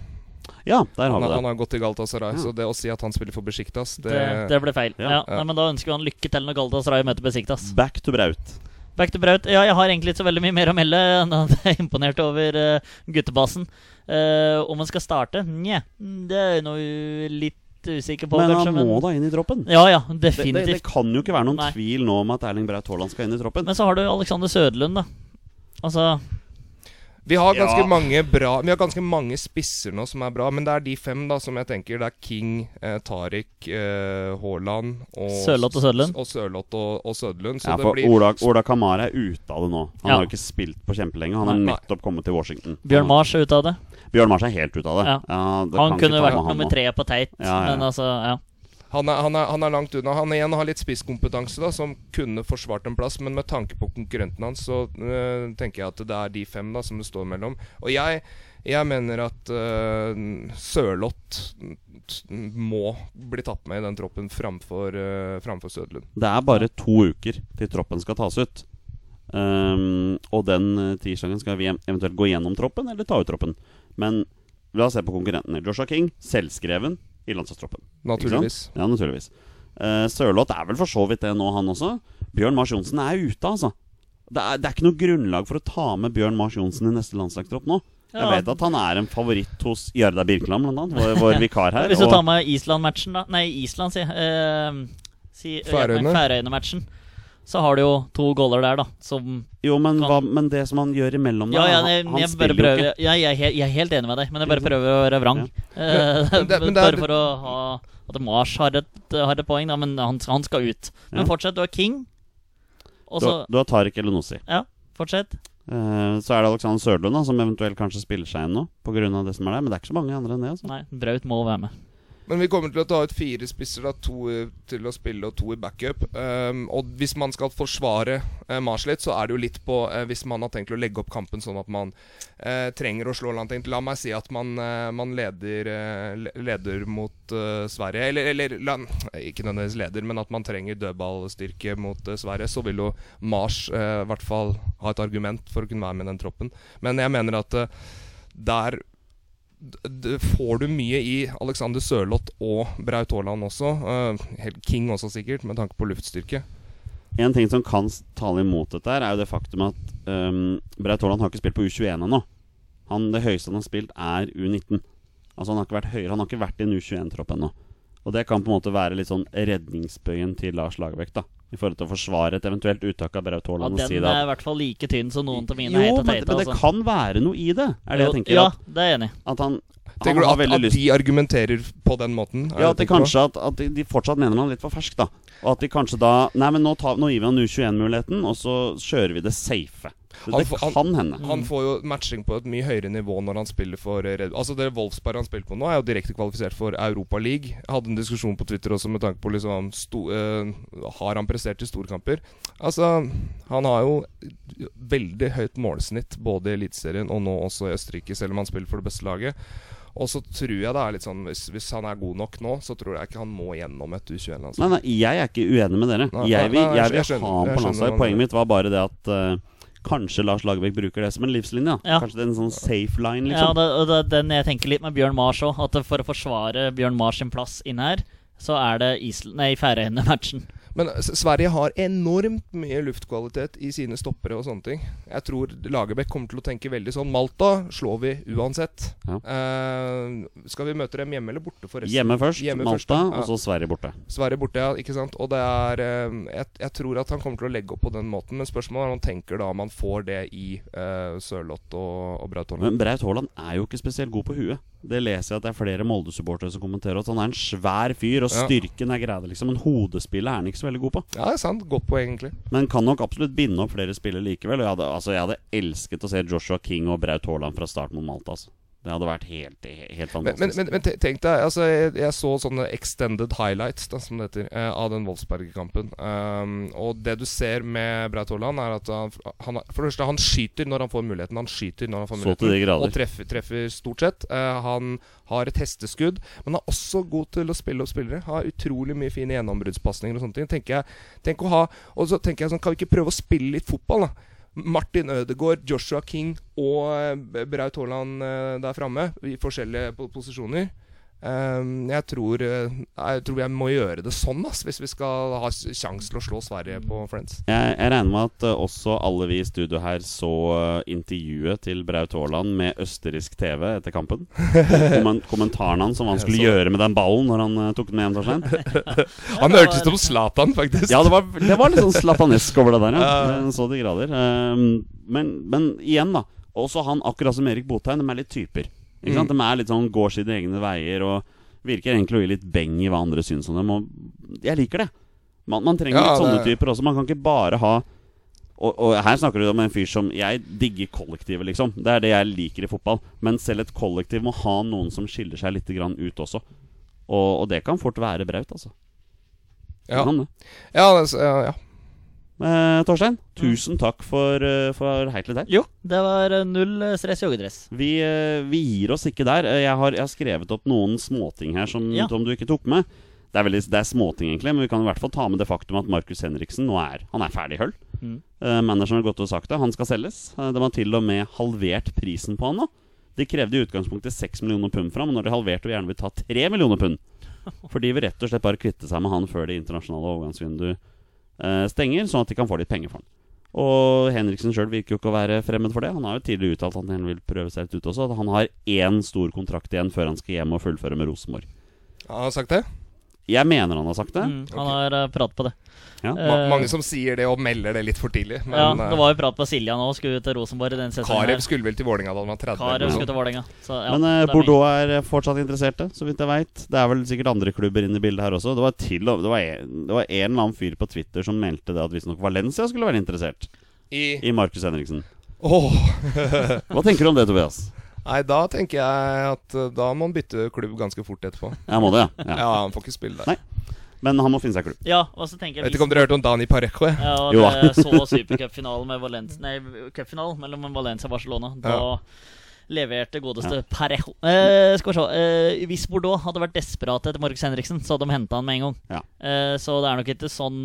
S1: Ja, der har
S3: Han,
S1: vi
S3: det. han har gått til Galatasaray,
S1: Ja.
S3: så det å si at han spiller for Besiktas, det,
S2: Det, det ble feil.
S1: Ja.
S2: Ja.
S3: Ja.
S2: Nei, men da ønsker vi han lykke til når Galatasaray møter Besiktas.
S1: Back to Braut.
S2: Back to Braut. Ja, jeg har egentlig ikke så veldig mye mer å melde jeg er imponert over uh, guttebasen. Uh, om han skal starte? Nja, det er noe litt usikker på,
S1: Men
S2: kanskje.
S1: han må da inn i troppen.
S2: Ja, ja,
S1: Det, det, det kan jo ikke være noen
S2: Nei.
S1: tvil nå om at Erling Braut Haaland skal inn i troppen.
S2: Men så har du Alexander Søderlund, da. Altså
S3: Vi har ganske
S1: Ja.
S3: mange bra Vi har ganske mange spisser nå som er bra, men det er de fem da som jeg tenker. Det er King, eh, Tariq, eh, Haaland og
S2: Sørloth og Søderlund.
S3: Og Sørloth og, og Søderlund. Så
S1: Ja,
S3: det
S1: for
S3: blir
S1: Ola, Ola Kamara er ute av det nå. Han
S2: Ja.
S1: har ikke spilt på kjempelenge. Han har nettopp kommet til Washington.
S2: Bjørn Mars er ute av det.
S1: Bjørn Mars er helt ute av det.
S2: Ja.
S1: det
S2: Han kunne vært nummer tre på teit,
S1: Ja, ja, ja.
S2: men altså, ja.
S3: Han, er, han, er, han er langt unna. Han igjen har litt spisskompetanse, da som kunne forsvart en plass, men med tanke på konkurrenten hans, så øh, tenker jeg at det er de fem da som det står mellom. Og jeg, jeg mener at øh, Sørloth må bli tatt med i den troppen framfor, øh, framfor Sødlund.
S1: Det er bare to uker til troppen skal tas ut. Um, og den tirsdagen skal vi eventuelt gå gjennom troppen eller ta ut troppen. Men la oss se på konkurrentene. Joshua King, selvskreven i landslagstroppen.
S3: Naturligvis.
S1: Ja, naturligvis. Uh, Sørloth er vel for så vidt det nå, han også. Bjørn Mars Johnsen er ute, altså. Det er, det er ikke noe grunnlag for å ta med Bjørn Mars Johnsen i neste landslagstropp nå. Jeg vet at han er en favoritt hos Jarda Birkeland, blant annet, vår, vår vikar her.
S2: Hvis du
S1: og-
S2: tar med Island-matchen, da Nei, Island, jeg. Eh, Si,
S3: Færøyene.
S2: Så har du jo to goaler der, da, som
S1: Jo, men,
S2: Kan-
S1: hva, men det som han gjør imellom
S2: Ja,
S1: der,
S2: ja,
S1: han,
S2: jeg,
S1: han
S2: jeg
S1: spiller jo ikke.
S2: ja, jeg, helt, jeg er helt enig med deg, men jeg bare prøver å være vrang. Eh, bare for å ha at Mars har et, har et poeng, da, men han, han skal ut. Men
S1: Ja.
S2: fortsett, du har King. Også,
S1: Du, du har Tariq Elenossi.
S2: Ja, fortsett.
S1: Uh, så er det Alexander Sørlund da, som eventuelt kanskje spiller seg inn nå, pga. det som er der. Men det er ikke så mange andre enn det. Altså.
S2: Nei, Braut må være med.
S3: Men vi kommer til å ta ut fire spisser, da, to til å spille og to i backup. Um, og hvis man skal forsvare uh, Mars litt, så er det jo litt på uh, Hvis man har tenkt å legge opp kampen sånn at man uh, trenger å slå langt La meg si at man, man leder, leder mot Sverige. Eller, eller la, ikke nødvendigvis leder, men at man trenger dødballstyrke mot Sverige. Så vil jo Mars i hvert fall ha et argument for å kunne være med i den troppen. Men jeg mener at der får du mye i Alexander Sørloth og Braut Haaland også. Uh, King også, sikkert, med tanke på luftstyrke.
S1: En ting som kan tale imot dette, er jo det faktum at um, Braut Haaland har ikke spilt på U21 ennå. Det høyeste han har spilt, er U19. Altså Han har ikke vært høyere, han har ikke vært i en U21-tropp ennå. Og det kan på en måte være litt sånn redningsbøyen til Lars Lagerbäck, da. I forhold til å forsvare et eventuelt uttak av Braut Haaland. Ja,
S2: den er i hvert fall like tynn som noen av mine
S1: Jo, men, men det
S2: altså.
S1: kan være noe i det, er det jeg tenker.
S2: Ja,
S1: At,
S2: det er jeg enig
S1: at han, han
S3: du at, at
S1: lyst
S3: de argumenterer på den måten?
S1: Ja, at de
S3: tenker
S1: kanskje at, at de, de fortsatt mener han litt for fersk, da. Og at de kanskje da Nei, men nå, tar, nå gir vi han U21-muligheten, og så kjører vi det safe. Så
S3: Han
S1: det
S3: han-
S1: kan hende.
S3: Han får jo matching på et mye høyere nivå når han spiller for Red Altså Det Wolfsberg han spiller på nå, er jo direkte kvalifisert for Europa League. Jeg hadde en diskusjon på Twitter også med tanke på liksom sto, uh, Har han prestert i storkamper? Altså, han har jo veldig høyt målsnitt både i Eliteserien og nå også i Østerrike, selv om han spiller for det beste laget. Og så tror jeg det er litt sånn hvis, hvis han er god nok nå, så tror jeg ikke han må gjennom et U21-landslag.
S1: Nei, nei, jeg er ikke uenig med dere.
S3: Nei,
S1: Jeg vil, jeg vil jeg
S3: skjønner-
S1: ha ham på landslaget. Poenget mitt var bare det at eh, kanskje Lars Lagerbäck bruker det som en livslinje.
S2: Ja.
S1: Kanskje det er en sånn safe line,
S2: Ja,
S1: liksom.
S2: det, og det den jeg tenker litt med Bjørn Mars òg. At for å forsvare Bjørn Mars sin plass inn her, så er det Færøyene-matchen.
S3: Men Sverige har enormt mye luftkvalitet i sine stoppere og sånne ting. Jeg tror Lagerbäck kommer til å tenke veldig sånn Malta slår vi uansett.
S1: Ja.
S3: Uh, skal vi møte dem hjemme eller borte, forresten?
S1: Hjemme først,
S3: Hjemme
S1: Malta,
S3: først, ja.
S1: og så Sverige borte.
S3: Sverige borte, ja. Ikke sant? Og det er uh, jeg, jeg tror at han kommer til å legge opp på den måten, men spørsmålet er om han tenker da om han får det i uh, Sørloth og, og Braut Haaland.
S1: Men Braut Haaland er jo ikke spesielt god på huet. Det leser jeg at det er flere Molde-supportere som kommenterer. At han er en svær fyr, og styrken er greia, liksom. Men hodespillet er han ikke så veldig god på.
S3: Ja, det er sant. Godt poeng, egentlig.
S1: Men kan nok absolutt binde opp flere spillere likevel. Og jeg hadde, altså, jeg hadde elsket å se Joshua King og Braut Haaland fra start mot Malta. Altså. Det hadde vært helt, helt
S3: Men, men, men, men tenk deg, altså jeg, jeg så sånne extended highlights, da, som det heter, eh, av den Wolfsberg-kampen. Um, og det du ser med Braut Haaland, er at han, han For det første, han skyter når han får muligheten. Han skyter når han får muligheten. Og treffer, treffer stort sett. Eh, han har et hesteskudd, men er også god til å spille opp spillere. Har utrolig mye fine gjennombruddspasninger og sånne ting. Tenker jeg, tenk å ha Og så tenker jeg sånn, kan vi ikke prøve å spille litt fotball, da? Martin Ødegaard, Joshua King og eh, Braut Haaland eh, der framme i forskjellige posisjoner. Ehm, jeg, tror, eh, jeg tror jeg må gjøre det sånn ass, hvis vi skal ha sjanse til å slå Sverige på Friends.
S1: Jeg, jeg regner med at uh, også alle vi i studio her så uh, intervjuet til Braut Haaland med østerriksk TV etter kampen. Kommen, kommentaren hans om hva han skulle gjøre med den ballen når han uh, tok den med hjem, Torstein.
S3: Han
S2: det
S3: hørtes ut som Zlatan, faktisk.
S1: Ja, det var, det var litt sånn zlatanesk over det der, ja. Så de grader. Um, Men, men igjen, da. Også han, akkurat som Erik Botheim, de er litt typer. Ikke sant?
S3: Mm.
S1: De er litt sånn går sine egne veier og virker egentlig å gi litt beng i hva andre syns om dem. Og jeg liker det. Man, man trenger
S3: Ja,
S1: litt sånne
S3: det-
S1: typer også. Man kan ikke bare ha og, og her snakker du om en fyr som Jeg digger kollektivet, liksom. Det er det jeg liker i fotball. Men selv et kollektiv må ha noen som skiller seg litt grann ut også. Og, og det kan fort være Braut, altså.
S3: Ja,
S1: kan det.
S3: ja, det, ja, ja.
S1: Eh, Torstein, tusen takk for, uh, for Heit litt her.
S2: Jo, det var eh, null eh, stress joggedress.
S1: Vi, eh, vi gir oss ikke der. Eh, Jeg har, jeg har skrevet opp noen småting her som,
S2: Ja.
S1: som du ikke tok med. Det er, veldig, det er småting, egentlig, men vi kan i hvert fall ta med det faktum at Markus Henriksen nå er, han er ferdig i høll.
S2: Mm.
S1: Eh, manageren har gått og sagt det. Han skal selges. Eh, de har til og med halvert prisen på han nå. De krevde i utgangspunktet 6 millioner pund fra, men når de halvert og gjerne vil ta 3 millioner pund. For de vil rett og slett bare kvitte seg med han før det internasjonale overgangsvinduet eh, stenger, sånn at de kan få litt penger for den. Og Henriksen sjøl virker jo ikke å være fremmed for det. Han har jo tidligere uttalt at han vil prøve seg litt ut også. At han har én stor kontrakt igjen før han skal hjem og fullføre med Rosenborg.
S3: Han har sagt det?
S1: Jeg mener han har sagt det.
S2: Mm, han har uh, prat på det.
S1: Ja.
S3: Ma
S2: Eh,
S3: mange som sier det og melder det litt for tidlig. Men
S2: ja,
S3: eh,
S2: det var jo prat på Silja nå, skulle til Rosenborg i den sesongen.
S3: Karev skulle vel til Vålinga da han var 30.
S2: Karev skulle til Vålinga, Så, ja,
S1: Men eh,
S2: er
S1: Bordeaux er eh, fortsatt interesserte, så vidt jeg veit. Det er vel sikkert andre klubber inne i bildet her også. Det var, til, det var, en, det var en eller annen fyr på Twitter som meldte det at visstnok Valencia skulle være interessert.
S3: I
S1: i Markus Henriksen.
S3: Oh.
S1: Hva tenker du om det, Tobias?
S3: Nei, da tenker jeg at eh, da må han bytte klubb ganske fort etterpå.
S1: Jeg må det, ja.
S3: Ja,
S1: ja.
S3: han får ikke spille der.
S1: Nei. Men han må finne seg klubb.
S2: Ja, og så tenker jeg Vet
S3: ikke om dere hørte om Dani Parejo?
S2: Ja, og
S1: Jo da.
S2: så supercupfinalen med Valencia Nei, cupfinalen mellom Valencia og Barcelona. Da
S3: Ja.
S2: leverte godeste Parejo. Eh, skal vi se eh, Hvis Bordeaux hadde vært desperate etter Markus Henriksen, så hadde de henta han med en gang.
S1: Ja.
S2: Eh, så det er nok ikke sånn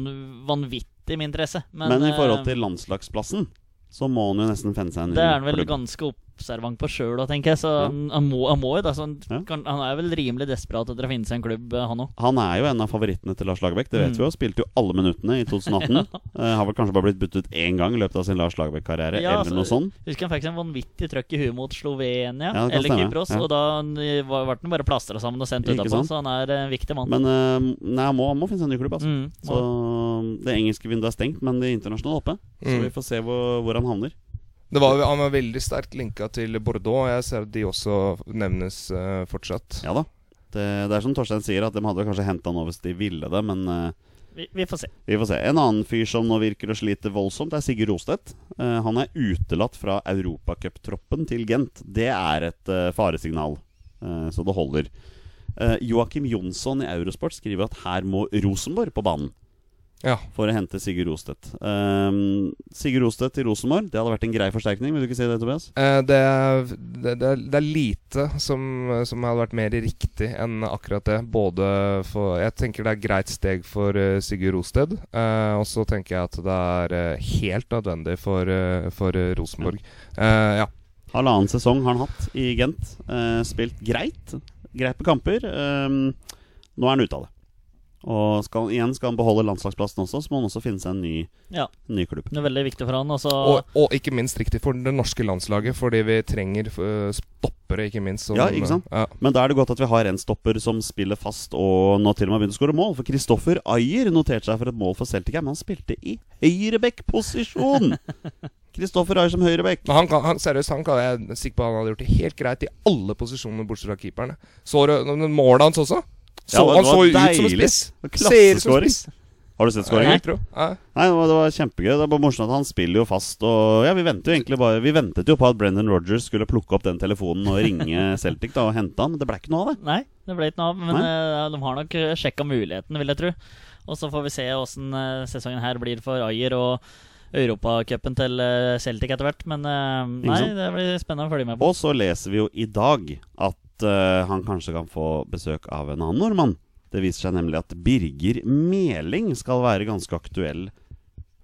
S2: vanvittig med interesse. Men,
S1: Men, i forhold
S2: eh,
S1: til landslagsplassen, så må han jo nesten finne seg en ny
S2: Det er han vel
S1: klubb.
S2: ganske observant på sjøl òg, tenker jeg. Så
S1: Ja.
S2: han, han, må, han må jo det. Han,
S1: Ja.
S2: han er vel rimelig desperat etter å finne seg en klubb, eh, han òg.
S1: Han er jo en av favorittene til Lars Lagerbäck, det vet
S2: Mm.
S1: vi jo. Spilte jo alle minuttene i 2018. Eh, har vel kanskje bare blitt byttet én gang i løpet av sin Lars Lagerbäck-karriere,
S2: Ja,
S1: eller
S2: altså,
S1: noe sånt.
S2: Husker han fikk seg en vanvittig trøkk i huet mot Slovenia,
S1: Ja,
S2: eller
S1: stemme,
S2: Kypros,
S1: ja.
S2: og da eh, ble han bare plastra sammen og sendt utapå, så han er en viktig mann.
S1: Men uh, nei, han må, han må finne seg en ny klubb, altså.
S2: Mm,
S1: Så Det engelske vinduet er stengt, men det internasjonale er oppe. Så
S3: Mm.
S1: vi får se hvor, hvor han havner.
S3: Det var, han var veldig sterkt linka til Bordeaux. Jeg ser at de også nevnes uh, fortsatt.
S1: Ja da. Det, det er som Torstein sier, at de hadde kanskje henta han over hvis de ville det, men uh,
S2: vi, vi får se.
S1: vi får se. En annen fyr som nå virker å slite voldsomt, er Sigurd Rostedt. Uh, han er utelatt fra europacuptroppen til Gent. Det er et eh, faresignal, eh, så det holder. Uh, Joakim Jonsson i Eurosport skriver at her må Rosenborg på banen
S3: Ja.
S1: for å hente Sigurd Rostedt. Um, Sigurd Rostedt til Rosenborg, det hadde vært en grei forsterkning, vil du ikke si det, Tobias?
S3: Uh, det, er, det, det, er, det er lite som, som hadde vært mer riktig enn akkurat det. Både for Jeg tenker det er et greit steg for uh, Sigurd Rosted. uh, og så tenker jeg at det er helt nødvendig for, for Rosenborg. Ja.
S1: Halvannen sesong har han hatt i Gent. Spilt greit. Greit på kamper. Um, nå er han ute av det. Og skal, igjen skal han beholde landslagsplassen også, så må han også finne seg en ny,
S2: Ja,
S1: en ny klubb.
S2: det er veldig viktig for han. Og
S3: Og, og ikke minst riktig for det norske landslaget, fordi vi trenger eh, stoppere, ikke minst. som-
S1: Ja, ikke sant?
S3: Ja.
S1: Men da er det godt at vi har en stopper som spiller fast og nå til og med har begynt å skåre mål. For Kristoffer Ayer noterte seg for et mål for Celtic, men han spilte i høyreback-posisjon! Kristoffer Ayer som høyreback.
S3: Han kan, han, seriøst, han kan jeg er sikker på at han hadde gjort det helt greit i alle posisjoner bortsett fra keeperne. Så du målet hans også? Så,
S1: Ja,
S3: han
S1: så
S3: så ut som en spiss.
S1: Klasseskåring. Har du sett skåringen?
S3: Ja.
S1: Nei, det var, det var kjempegøy. Det er bare morsomt at han spiller jo fast. Og ja, Vi ventet jo egentlig bare Vi ventet jo på at Brendan Rogers skulle plukke opp den telefonen og ringe Celtic da og hente han, men det ble ikke noe av det.
S2: Nei, det ble ikke noe av. Men
S1: Nei.
S2: eh, de har nok sjekka muligheten, vil jeg tro. Og så får vi se åssen uh, sesongen her blir for Ayer og Europacupen til eh, Celtic etter hvert. Men eh, nei, det blir spennende å følge med på.
S1: Og så leser vi jo i dag at eh, han kanskje kan få besøk av en annen nordmann. Det viser seg nemlig at Birger Meling skal være ganske aktuell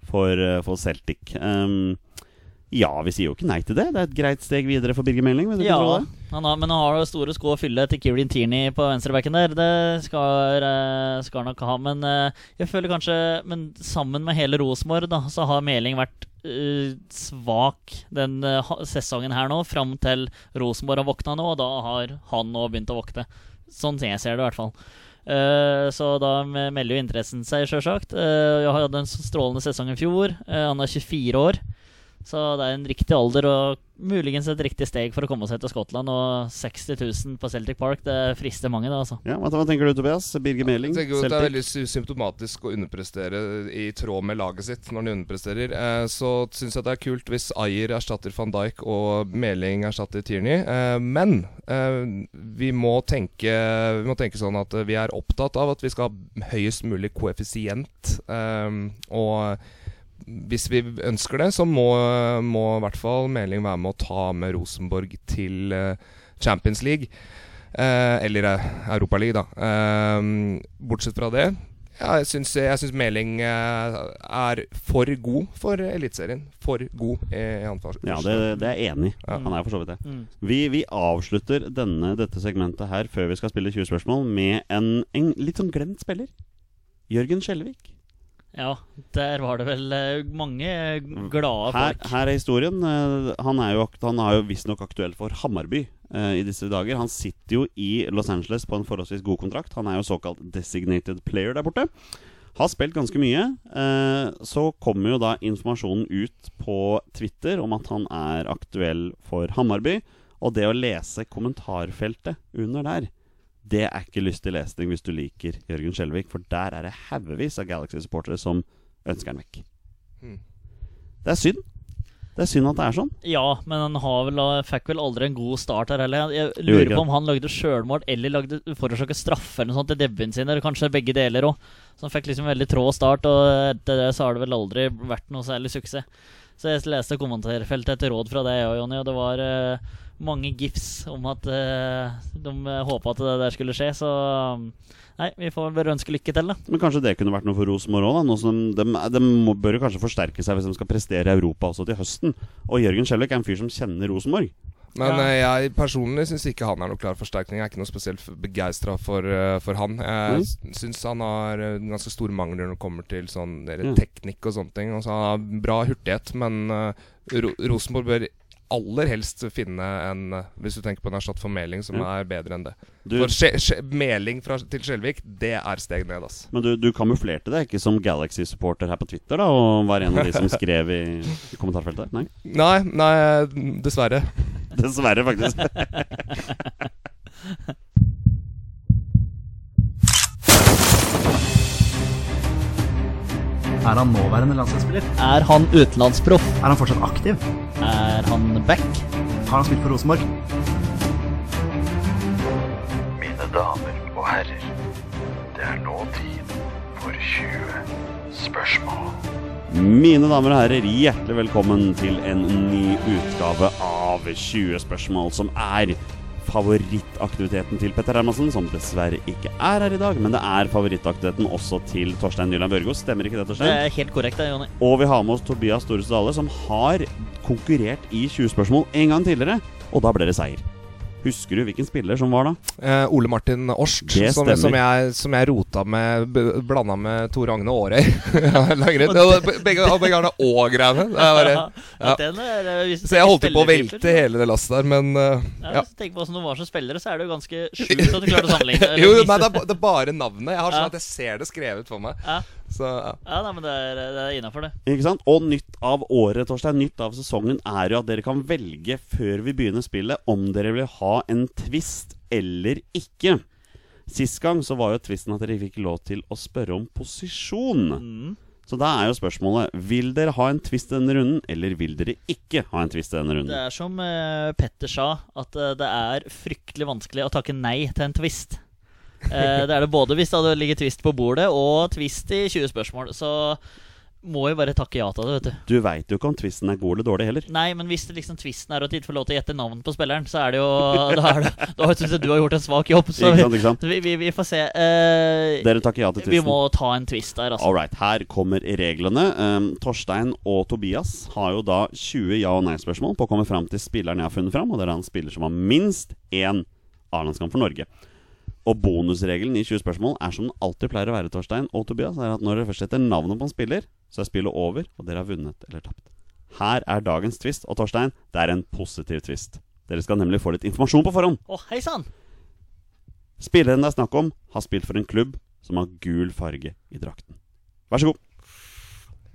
S1: for, uh, for Celtic. Um, ja, vi sier jo ikke nei til det. Det er et greit steg videre for Birger Meling.
S2: Ja, han har, men han har jo store sko å fylle til Kieran Tierney på venstrebacken der. Det skal, eh, skal nok ha. Men eh, jeg føler kanskje Men sammen med hele Rosenborg, da, så har Meling vært uh, svak den uh, sesongen her nå, fram til Rosenborg har våkna nå, og da har han nå begynt å våkne. Sånn jeg ser det, i hvert fall. Så da melder jo interessen seg, sjølsagt. Uh, jeg hadde en strålende sesong i fjor. Han er 24 år. Så det er en riktig alder og muligens et riktig steg for å komme seg til Skottland. Og 60 000 på Celtic Park, det frister mange, det, altså.
S1: Ja, hva, tenker du, Tobias? Birger Meling?
S3: Jeg tenker jo at Det er veldig symptomatisk å underprestere i tråd med laget sitt når de underpresterer. Eh, så syns jeg det er kult hvis Ayer erstatter van Dijk og Meling erstatter Tierney. Eh, men eh, vi, må tenke, vi må tenke sånn at vi er opptatt av at vi skal ha høyest mulig koeffisient. Og hvis vi ønsker det, så må, må i hvert fall Meling være med å ta med Rosenborg til eh, Champions League. Eh, eller Europa Europaliga, da. Eh, bortsett fra det ja, jeg syns, jeg syns Meling eh, er for god for Eliteserien. For god i anfall.
S1: Ja, det, det er jeg enig i.
S3: Ja.
S1: Han er for så vidt det.
S2: Mm.
S1: Vi, vi avslutter denne, dette segmentet her før vi skal spille 20 spørsmål, med en, en litt sånn glemt spiller. Jørgen Skjelvik.
S2: Ja, der var det vel eh, mange glade
S1: Her,
S2: folk.
S1: her er historien. Eh, Han er jo, han er jo visstnok aktuell for Hammarby eh, i disse dager. Han sitter jo i Los Angeles på en forholdsvis god kontrakt. Han er jo såkalt designated player der borte. Har spilt ganske mye. Eh, så kommer jo da informasjonen ut på Twitter om at han er aktuell for Hammarby. Og det å lese kommentarfeltet under der, det er ikke lystig lesning hvis du liker Jørgen Skjelvik, for der er det haugevis av Galaxy-supportere som ønsker han vekk.
S3: Hmm.
S1: Det er synd. Det er synd at det er sånn.
S2: Ja, men han har vel, fikk vel aldri en god start her heller. Jeg lurer på om han lagde sjølmål eller lagde forårsaka straffe eller noe sånt til debuten sin, eller kanskje begge deler òg. Så han fikk liksom en veldig trå start, og etter det så har det vel aldri vært noe særlig suksess. Så jeg leste kommentarfeltet etter råd fra deg og Jonny, og det var eh, mange gifs om at eh, de håpa at det der skulle skje, så Nei, vi får bare ønske lykke til, da.
S1: Men kanskje det kunne vært noe for Rosenborg òg, da. Som de, de må, bør jo kanskje forsterke seg hvis de skal prestere i Europa også til høsten. Og Jørgen Skjelvik er en fyr som kjenner Rosenborg.
S3: Men
S2: Ja.
S3: eh, jeg personlig syns ikke han er noe klar forsterkning. Jeg er ikke noe spesielt begeistra for, eh, for han. Jeg
S1: Mm.
S3: syns han har eh, ganske store mangler når det kommer til sånn der teknikk og sånne ting. Altså, han har bra hurtighet, men eh, Ro Rosenborg bør aller helst finne en Hvis du tenker på en erstatt for Meling, som
S1: Ja.
S3: er bedre enn det.
S1: Du,
S3: For Skje- Skje- Meling fra, til Skjelvik, det er steg ned, ass.
S1: men du, du kamuflerte det ikke som Galaxy-supporter her på Twitter, da? Og var en av de som skrev i, i kommentarfeltet? Nei?
S3: Nei, nei, dessverre.
S1: Dessverre, faktisk.
S4: Er han nåværende landslagsspiller?
S2: Er han utenlandsproff?
S4: Er han fortsatt aktiv?
S2: Er han back?
S4: Har han spilt for Rosenborg?
S5: Mine damer og herrer, det er nå tid for 20 spørsmål.
S1: Mine damer og herrer, hjertelig velkommen til en ny utgave av 20 spørsmål, som er favorittaktiviteten til Petter Hermansen, som dessverre ikke er her i dag. Men det er favorittaktiviteten også til Torstein Nyland Børgo. Stemmer ikke det, Torstein?
S2: Det er helt korrekt, det, Jonny.
S1: Og vi har med oss Tobias Storestad Dale, som har konkurrert i 20 spørsmål en gang tidligere. Og da ble det seier. Husker du hvilken spiller som var da?
S3: Eh, Ole Martin Årst,
S1: Det
S3: som, som, jeg, som jeg rota med Blanda med Tore Agne Aarøy. Ja. Ja, begge, og begge Arne. Det er
S2: Ja, er, eh,
S3: Så jeg holdt på å velte hele det lasset der, men uh,
S2: Ja,
S3: ja.
S2: Tenker på åssen du var som spillere, så er det jo ganske sjukt at du klarte å sammenligne.
S3: Jo, nei, er, det er bare navnet. Jeg har sånn at jeg ser det skrevet for meg.
S2: Ja.
S3: Så ja.
S2: Ja, men det er, det er innafor, det.
S1: Ikke sant? Og nytt av året, Torstein, nytt av sesongen er jo at dere kan velge før vi begynner spillet om dere vil ha en twist eller ikke. Sist gang så var jo twisten at dere fikk lov til å spørre om posisjon.
S2: Mm.
S1: Så da er jo spørsmålet Vil dere ha en twist denne runden, eller vil dere ikke ha en twist denne runden?
S2: Det er som uh, Petter sa, at uh, det er fryktelig vanskelig å takke nei til en twist. Eh, det er det både hvis det hadde ligget twist på bordet, og twist i 20 spørsmål. Så må vi bare takke ja til det, vet du.
S1: Du veit jo ikke om twisten er god eller dårlig heller.
S2: Nei, men hvis det liksom twisten er at de får lov til å gjette navn på spilleren, så er det jo Da, er det, da syns jeg du har gjort en svak jobb. Så
S1: Ikke sant, ikke sant?
S2: vi, vi, vi får se. Uh,
S1: Dere takker ja til
S2: vi må ta en twist der, altså.
S1: All right, her kommer reglene. Um, Torstein og Tobias har jo da 20 ja- og nei-spørsmål på å komme fram til spilleren jeg har funnet fram, og det er en spiller som har minst én A-landskamp for Norge. Og bonusregelen i 20 spørsmål er som den alltid pleier å være, Torstein og Tobias, er at når dere først setter navnet på en spiller, så er spillet over, og dere har vunnet eller tapt. Her er dagens twist, og Torstein, det er en positiv twist. Dere skal nemlig få litt informasjon på forhånd.
S2: Å, hei sann!
S1: Spilleren det er snakk om, har spilt for en klubb som har gul farge i drakten. Vær så god.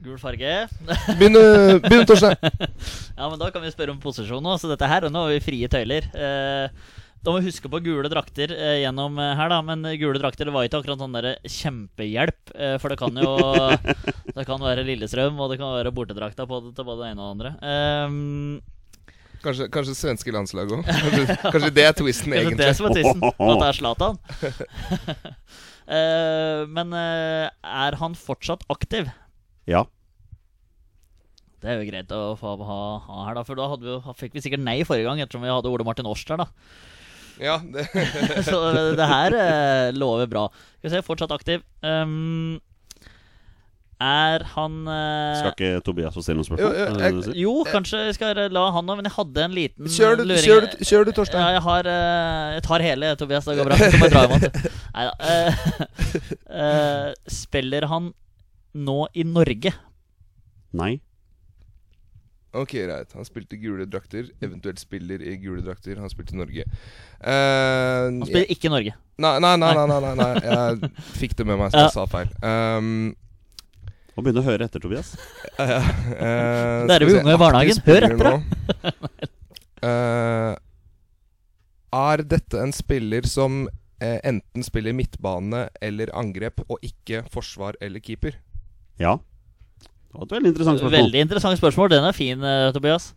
S2: Gul farge.
S3: Begynn, Torstein.
S2: Ja, men da kan vi spørre om posisjon nå. Så dette her, og nå har vi frie tøyler. Eh, da må vi huske på gule drakter eh, gjennom eh, her, da. Men eh, gule drakter var ikke akkurat sånn der kjempehjelp. Eh, for det kan jo Det kan være Lillestrøm, og det kan være bortedrakta på det til både det ene og det andre. Um,
S3: Kanskje, kanskje svenske landslag òg. Kanskje, kanskje det er twisten,
S2: Kanskje det
S3: egentlig.
S2: som er twisten. At det er Zlatan. uh, men uh, er han fortsatt aktiv?
S1: Ja.
S2: Det er jo greit å få ha, ha her, da. For da hadde vi, fikk vi sikkert nei forrige gang, ettersom vi hadde Ole Martin Årst her, da.
S3: Ja, det,
S2: Så det her eh, lover bra. Skal vi se, fortsatt aktiv. Um, er han eh,
S1: Skal ikke Tobias få stille noen spørsmål?
S3: Jo, jo, jeg-
S1: det?
S2: Jo, kanskje jeg skal la han nå, men jeg hadde en liten
S3: kjør, du,
S2: luring.
S3: kjør, du, kjør du, Torstein.
S2: Ja, jeg har eh, Jeg tar hele, Tobias. Det går bra. Så må jeg dra hjem igjen. Nei da. spiller han nå i Norge?
S1: Nei.
S3: Ok, greit. Han spilte gule drakter. Eventuelt spiller i gule drakter. Han spilte i Norge. Uh,
S2: Han spiller ikke i Norge.
S3: Nei, nei, nei, nei, nei, nei, nei. Jeg fikk det med meg, så jeg
S2: Ja.
S3: sa feil. Um,
S1: Må begynne å høre etter, Tobias.
S3: Uh, uh,
S2: Der er vi unge i barnehagen. Hør etter,
S3: da! uh, er dette en spiller som uh, enten spiller midtbane eller angrep, og ikke forsvar eller keeper?
S1: Ja. Det var et veldig interessant spørsmål.
S2: Veldig interessant spørsmål. Den er fin, eh, Tobias.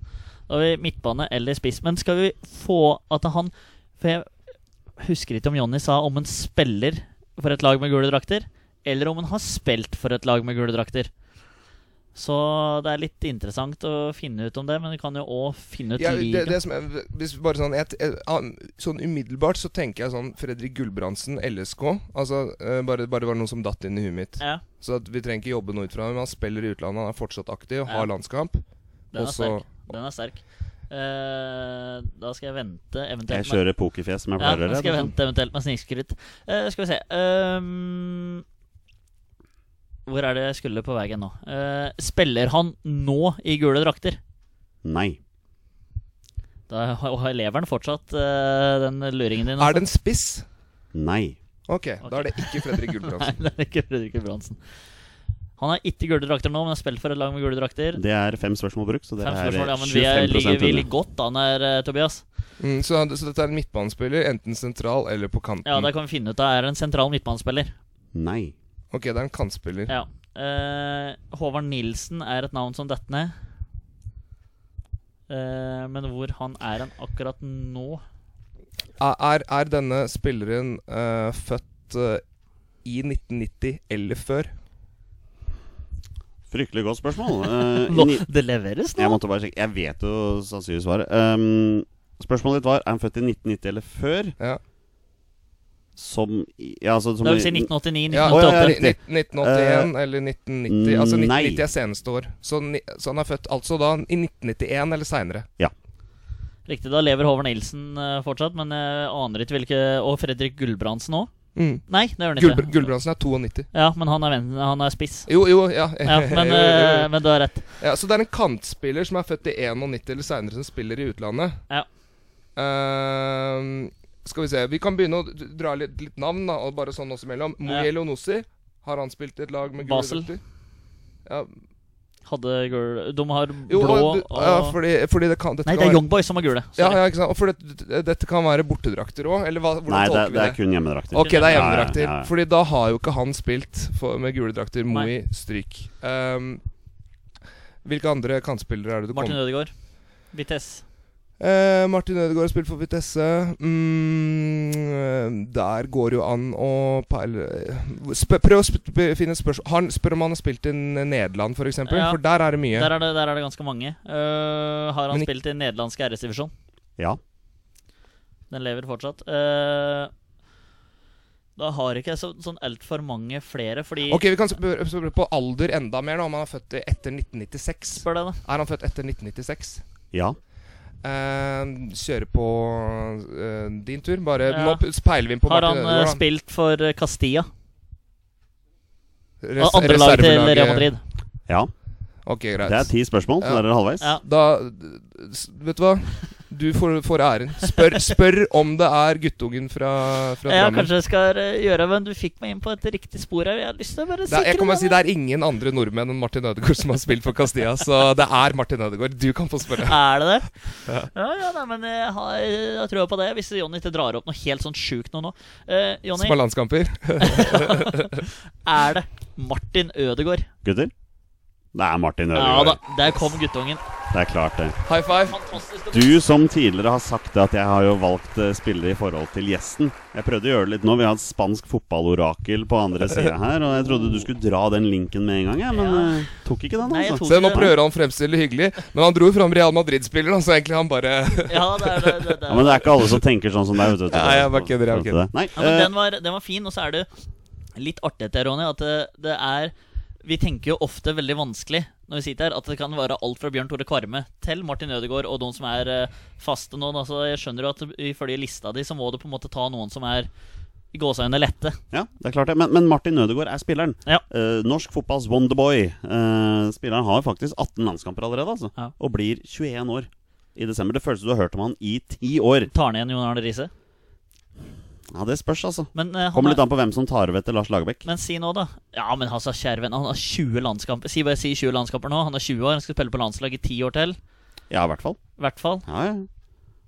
S2: Da har vi midtbane eller spiss. Men skal vi få at han For jeg husker ikke om Jonny sa om han spiller for et lag med gule drakter, eller om han har spilt for et lag med gule drakter. Så det er litt interessant å finne ut om det, men vi kan jo òg finne ut
S3: Ja, det, det som er, hvis bare sånn, jeg, jeg, ah, sånn umiddelbart så tenker jeg sånn Fredrik Gulbrandsen, LSK. Altså eh, bare, bare var noe som datt inn i huet mitt.
S2: Ja,
S3: Så at vi trenger ikke jobbe noe ut fra det. Men han spiller i utlandet, han er fortsatt aktiv,
S2: Ja.
S3: har landskamp.
S2: den er
S3: Også,
S2: sterk. Den er sterk. Uh, da skal jeg vente eventuelt
S1: Jeg kjører pokerfjes som jeg pleier å gjøre.
S2: skal jeg vente eventuelt med snikskryt. Eh, skal vi se Ehm, Hvor er det jeg skulle på veien nå? Uh, spiller han nå i gule drakter?
S1: Nei.
S2: Da har leveren fortsatt uh, den luringen din.
S3: Er det en spiss?
S1: Nei.
S3: Ok, da er det ikke Fredrik
S2: Nei, det er ikke Fredrik Gulbrandsen. Han er ikke gule drakter nå, men har spilt for et lag med gule drakter.
S1: Det er fem spørsmål brukt, så det
S2: Fem
S1: er
S2: spørsmål, ja, men vi, er, ligger, vi ligger godt an her, eh, Tobias.
S3: Mm, så, han- så dette er en midtbanespiller, enten sentral eller på kanten.
S2: Ja, Det kan vi finne ut av. Er det en sentral midtbanespiller?
S1: Nei.
S3: Ok, det er en kantspiller.
S2: Ja. Eh, Håvard Nilsen er et navn som detter ned. Eh, men hvor han er han akkurat nå
S3: Er, er denne spilleren eh, født eh, i 1990 eller før?
S1: Fryktelig godt spørsmål. Ni-
S2: Det leveres nå?
S1: jeg måtte bare sjekke. Jeg vet jo sannsynligvis svaret. Um, spørsmålet ditt var Er han født i 1990 eller før.
S3: Ja.
S1: Som Ja, altså som
S2: Det vil si 1989, 1988?
S1: ja,
S3: ni-
S1: riktig.
S3: ni- 1981 eller 1990.
S1: mm,
S3: Altså 1990 er seneste år. Så, så han er født altså da i 1991 eller seinere.
S2: Riktig, da lever Håvard Nilsen uh, fortsatt, men jeg aner ikke hvilke Og Fredrik Gulbrandsen òg?
S3: Mm.
S2: Nei, det gjør han
S3: Gulbr
S2: ikke.
S3: Gulbrandsen er 92.
S2: Ja, men han er, venn, han er spiss.
S3: Jo, jo, ja.
S2: Ja, men, eh, men du har rett.
S3: ja. Så det er en kantspiller som er født i 91 eller seinere, som spiller i utlandet.
S2: Ja.
S3: Ehm, skal vi se Vi kan begynne å dra litt, litt navn, da, og bare sånn oss imellom.
S2: Ja.
S3: Moel Onossi. Har han spilt i et lag med gule
S2: Basel.
S3: drakter? Ja.
S2: Hadde gul De har
S3: Jo,
S2: blå
S3: og,
S2: og,
S3: ja, fordi, fordi det kan dette
S2: Nei,
S3: kan
S2: det er
S3: være-
S2: Young Boys som har gule.
S3: Ja, ja, ikke sant. Og for det, dette kan være bortedrakter òg, eller hva, hvordan
S1: Nei, det,
S3: tolker
S1: det
S3: det?
S1: er kun hjemmedrakter.
S3: Ok, det er
S1: Ja, ja,
S3: hjemmedrakter.
S1: ja, ja.
S3: Fordi da har jo ikke han spilt for, med gule drakter. Moi, stryk. Um, hvilke andre kantspillere er det du
S2: Martin
S3: kommer
S2: Ødegaard. Vitesse.
S3: Eh, Martin Ødegaard har spilt for Vitesse. Mm, der går jo an å peile Prøv å sp finne et spørsmål. Han spør om han har spilt i Nederland, f.eks. For, eksempel,
S2: Ja.
S3: for der er det mye.
S2: Der er det, der er det ganske mange. Uh, har han
S3: Men
S2: spilt i nederlandsk æresdivisjon?
S1: Ja.
S2: Den lever fortsatt. Uh, da har ikke jeg så, sånn altfor mange flere, fordi
S3: Ok, Vi kan spørre, spørre på alder enda mer, da om han er født etter 1996.
S2: Spør deg, da.
S3: Er han født etter 1996?
S1: ja.
S3: Eh, kjøre på uh, din tur. Bare
S2: Ja.
S3: Nå peiler vi inn på
S2: Har han
S3: Martin
S2: eh, spilt for Castilla?
S3: Res-
S2: Andre laget til Real Madrid.
S1: ja.
S3: Ok, greit.
S1: Det er ti spørsmål, så
S3: Ja.
S1: der er halvveis.
S2: Ja.
S3: Da Vet du hva? Du får, får æren. Spør, spør om det er guttungen fra, fra
S2: Ja,
S3: Drammen.
S2: kanskje jeg skal eh, gjøre Men du fikk meg inn på et riktig spor her. Jeg har lyst til å bare
S3: Det er, jeg kommer si det er ingen andre nordmenn enn Martin Ødegaard som har spilt for Castilla, så det er Martin Ødegaard. Du kan få spørre.
S2: Er det det?
S3: Ja.
S2: Ja, ja, nei, men jeg har jeg tror på det. Hvis Jonny ikke drar opp noe helt sånn sjukt nå nå. Uh, Jonny,
S3: Som er landskamper.
S2: er det Martin Ødegaard?
S1: Gutter? Det er Martin
S2: Ja da, der kom guttungen.
S1: det er klart, det.
S3: High five.
S1: Du som tidligere har sagt at jeg har jo valgt eh, spillere i forhold til gjesten. Jeg prøvde å gjøre det litt nå. Vi har et spansk fotballorakel på andre sida her. Og jeg trodde du skulle dra den linken med en gang, jeg, men
S2: Ja.
S1: eh, tok ikke den. Altså.
S2: Nei,
S3: Se, nå prøver han å fremstille hyggelig, men han dro fram Real Madrid-spilleren, så egentlig han bare
S2: Ja, det er det. det, det.
S1: Ja, men det er ikke alle som tenker sånn som deg. vet du.
S3: Nei, jeg bare kødder.
S1: Nei,
S2: Ja, men
S1: eh,
S2: den var, den var fin, og så er det litt artig Ronny, at det, det er Vi tenker jo ofte veldig vanskelig når vi sitter her, at det kan være alt fra Bjørn Tore Kvarme til Martin Ødegaard og de som er eh, faste nå. Altså, jeg skjønner jo at ifølge lista di så må du på en måte ta noen som er i gåseøynene lette.
S1: Ja, det er klart det. Men, men Martin Ødegaard er spilleren.
S2: Ja.
S1: Eh, norsk fotballs Wonderboy. Uh, spilleren har faktisk 18 landskamper allerede, altså.
S2: Ja.
S1: Og blir 21 år i desember. Det føles som du har hørt om han i ti år.
S2: Tar han igjen Jon Arne Riise?
S1: Ja, det spørs, altså.
S2: Men, uh,
S1: Kommer
S2: er-
S1: litt an på hvem som tar over etter Lars Lagerbäck.
S2: men si nå, da. Ja, men altså, kjære venn, han har 20 landskamper. Si bare si 20 landskamper nå. Han er 20 år, han skal spille på landslag i 10 år til.
S1: Ja, i hvert fall.
S2: Hvert fall.
S1: Ja, ja.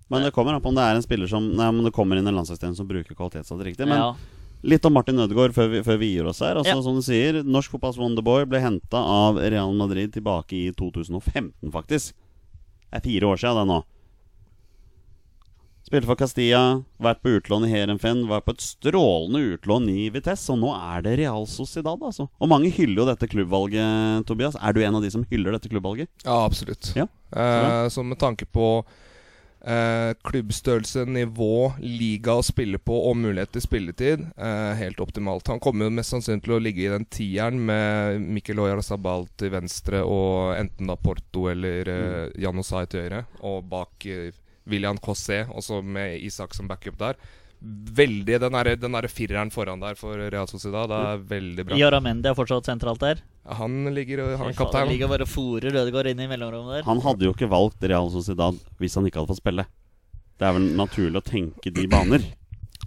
S1: Men det kommer an på om det er en spiller som Nei, om det kommer inn en landslagstjener som bruker kvalitetsstad riktig. Men
S2: Ja.
S1: litt om Martin Ødegaard før vi, før vi gir oss her. Altså,
S2: Ja.
S1: Som du sier, norsk fotballs Wonderboy ble henta av Real Madrid tilbake i 2015, faktisk. Det er fire år siden det nå. Spilte for Castilla, vært på utlån i Heerenveen, var på et strålende utlån i Vitesse, og nå er det Real Sociedad, altså. Og mange hyller jo dette klubbvalget, Tobias. Er du en av de som hyller dette klubbvalget?
S3: Ja, absolutt.
S1: Ja,
S3: Eh, så med tanke på eh, klubbstørrelse, nivå, liga å spille på og mulighet til spilletid, eh, helt optimalt. Han kommer jo mest sannsynlig til å ligge i den tieren med Mikkel Oyarzabal til venstre og enten da Porto eller eh, Janosai til høyre, og bak eh, William Cossé, også med Isak som backup der. Veldig, Den derre den der fireren foran der for Real Sociedad, det er veldig bra.
S2: Iaramendi er fortsatt sentralt der.
S3: Han ligger Han er
S2: Fy faen. Ligger bare fòrer Rødegård inn i mellomrommet der.
S1: Han hadde jo ikke valgt Real Sociedad hvis han ikke hadde fått spille. Det er vel naturlig å tenke de baner.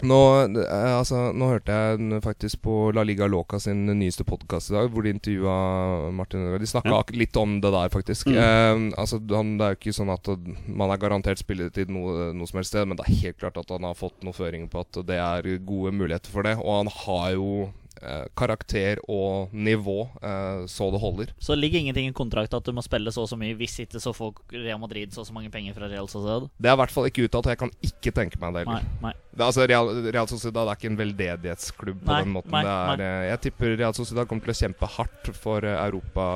S3: Nå, eh, altså, nå hørte jeg faktisk på La Liga Loca sin nyeste podkast i dag, hvor de intervjua Martin Ødegaard. De snakka
S1: Ja.
S3: litt om det der, faktisk.
S1: Mm.
S3: Eh, altså, han, det er jo ikke sånn at man er garantert spilletid noe, noe som helst sted, men det er helt klart at han har fått noen føringer på at det er gode muligheter for det. Og han har jo eh, karakter og nivå eh, så det holder.
S2: Så ligger ingenting i kontrakten at du må spille så og så mye. Hvis ikke så får Real Madrid så og så mange penger fra Real Sociedad.
S3: Det er i hvert fall ikke uttalt, og jeg kan ikke tenke meg det
S2: Nei,
S3: heller.
S2: nei.
S3: Det, altså, Real, Real Sociedad er ikke en veldedighetsklubb på den måten.
S2: nei,
S3: det er,
S2: nei.
S3: eh, Jeg tipper Real Sociedad kommer til å kjempe hardt for eh, Europa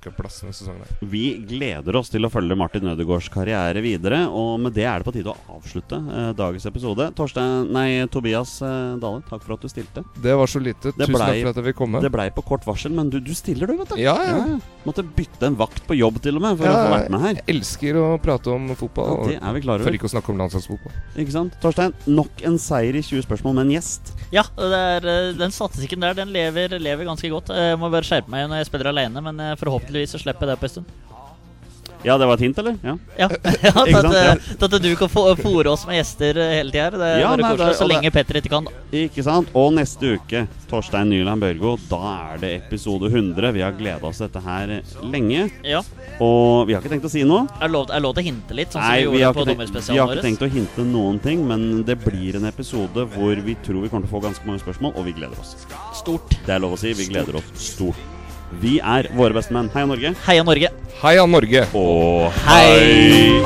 S3: denne sesongen.
S1: Vi gleder oss til å følge Martin Ødegaards karriere videre, og med det er det på tide å avslutte eh, dagens episode. Torstein, nei, Tobias eh, Dale, takk for at du stilte.
S3: Det var så lite. Tusen takk for at jeg fikk komme.
S1: Det blei på kort varsel, men du, du stiller, du, vet du.
S3: Ja, ja.
S1: Måtte bytte en vakt på jobb til og med for
S3: Ja,
S1: å få vært med her.
S3: Jeg elsker å prate om fotball.
S1: Ja, det er vi klar
S3: for ikke å snakke om landslagsfotball.
S1: Ikke sant? Torstein, nok en seier i 20 spørsmål med en gjest.
S2: Ja, det er, eh, den statistikken der Den lever, lever ganske godt. Jeg må bare skjerpe meg når jeg spiller alene, men eh, forhåpentligvis så slipper jeg det på en stund.
S1: Ja, det var et hint, eller? Ja.
S2: Ja, ja at, eh, at du kan fòre oss med gjester eh, hele tida. Det er
S1: Ja,
S2: bare
S1: nei,
S2: koselig.
S1: det-
S2: Så
S1: lenge det-
S2: Petter ikke kan, da.
S1: Ikke sant? Og neste uke, Torstein Nyland Børgo, da er det episode 100. Vi har gleda oss til dette her lenge.
S2: Ja.
S1: Og vi har ikke tenkt å si noe.
S2: Er lov, er lov til å hinte litt, sånn
S1: Nei,
S2: vi
S1: vi har, ikke vi har ikke tenkt å hinte noen ting, men det blir en episode hvor vi tror vi kommer til å få ganske mange spørsmål, og vi gleder oss.
S2: Stort.
S1: Det er lov å si. Vi gleder oss stort. Vi er våre beste menn. Heia Norge.
S2: Heia Norge.
S3: Heia Norge.
S1: Og
S2: hei!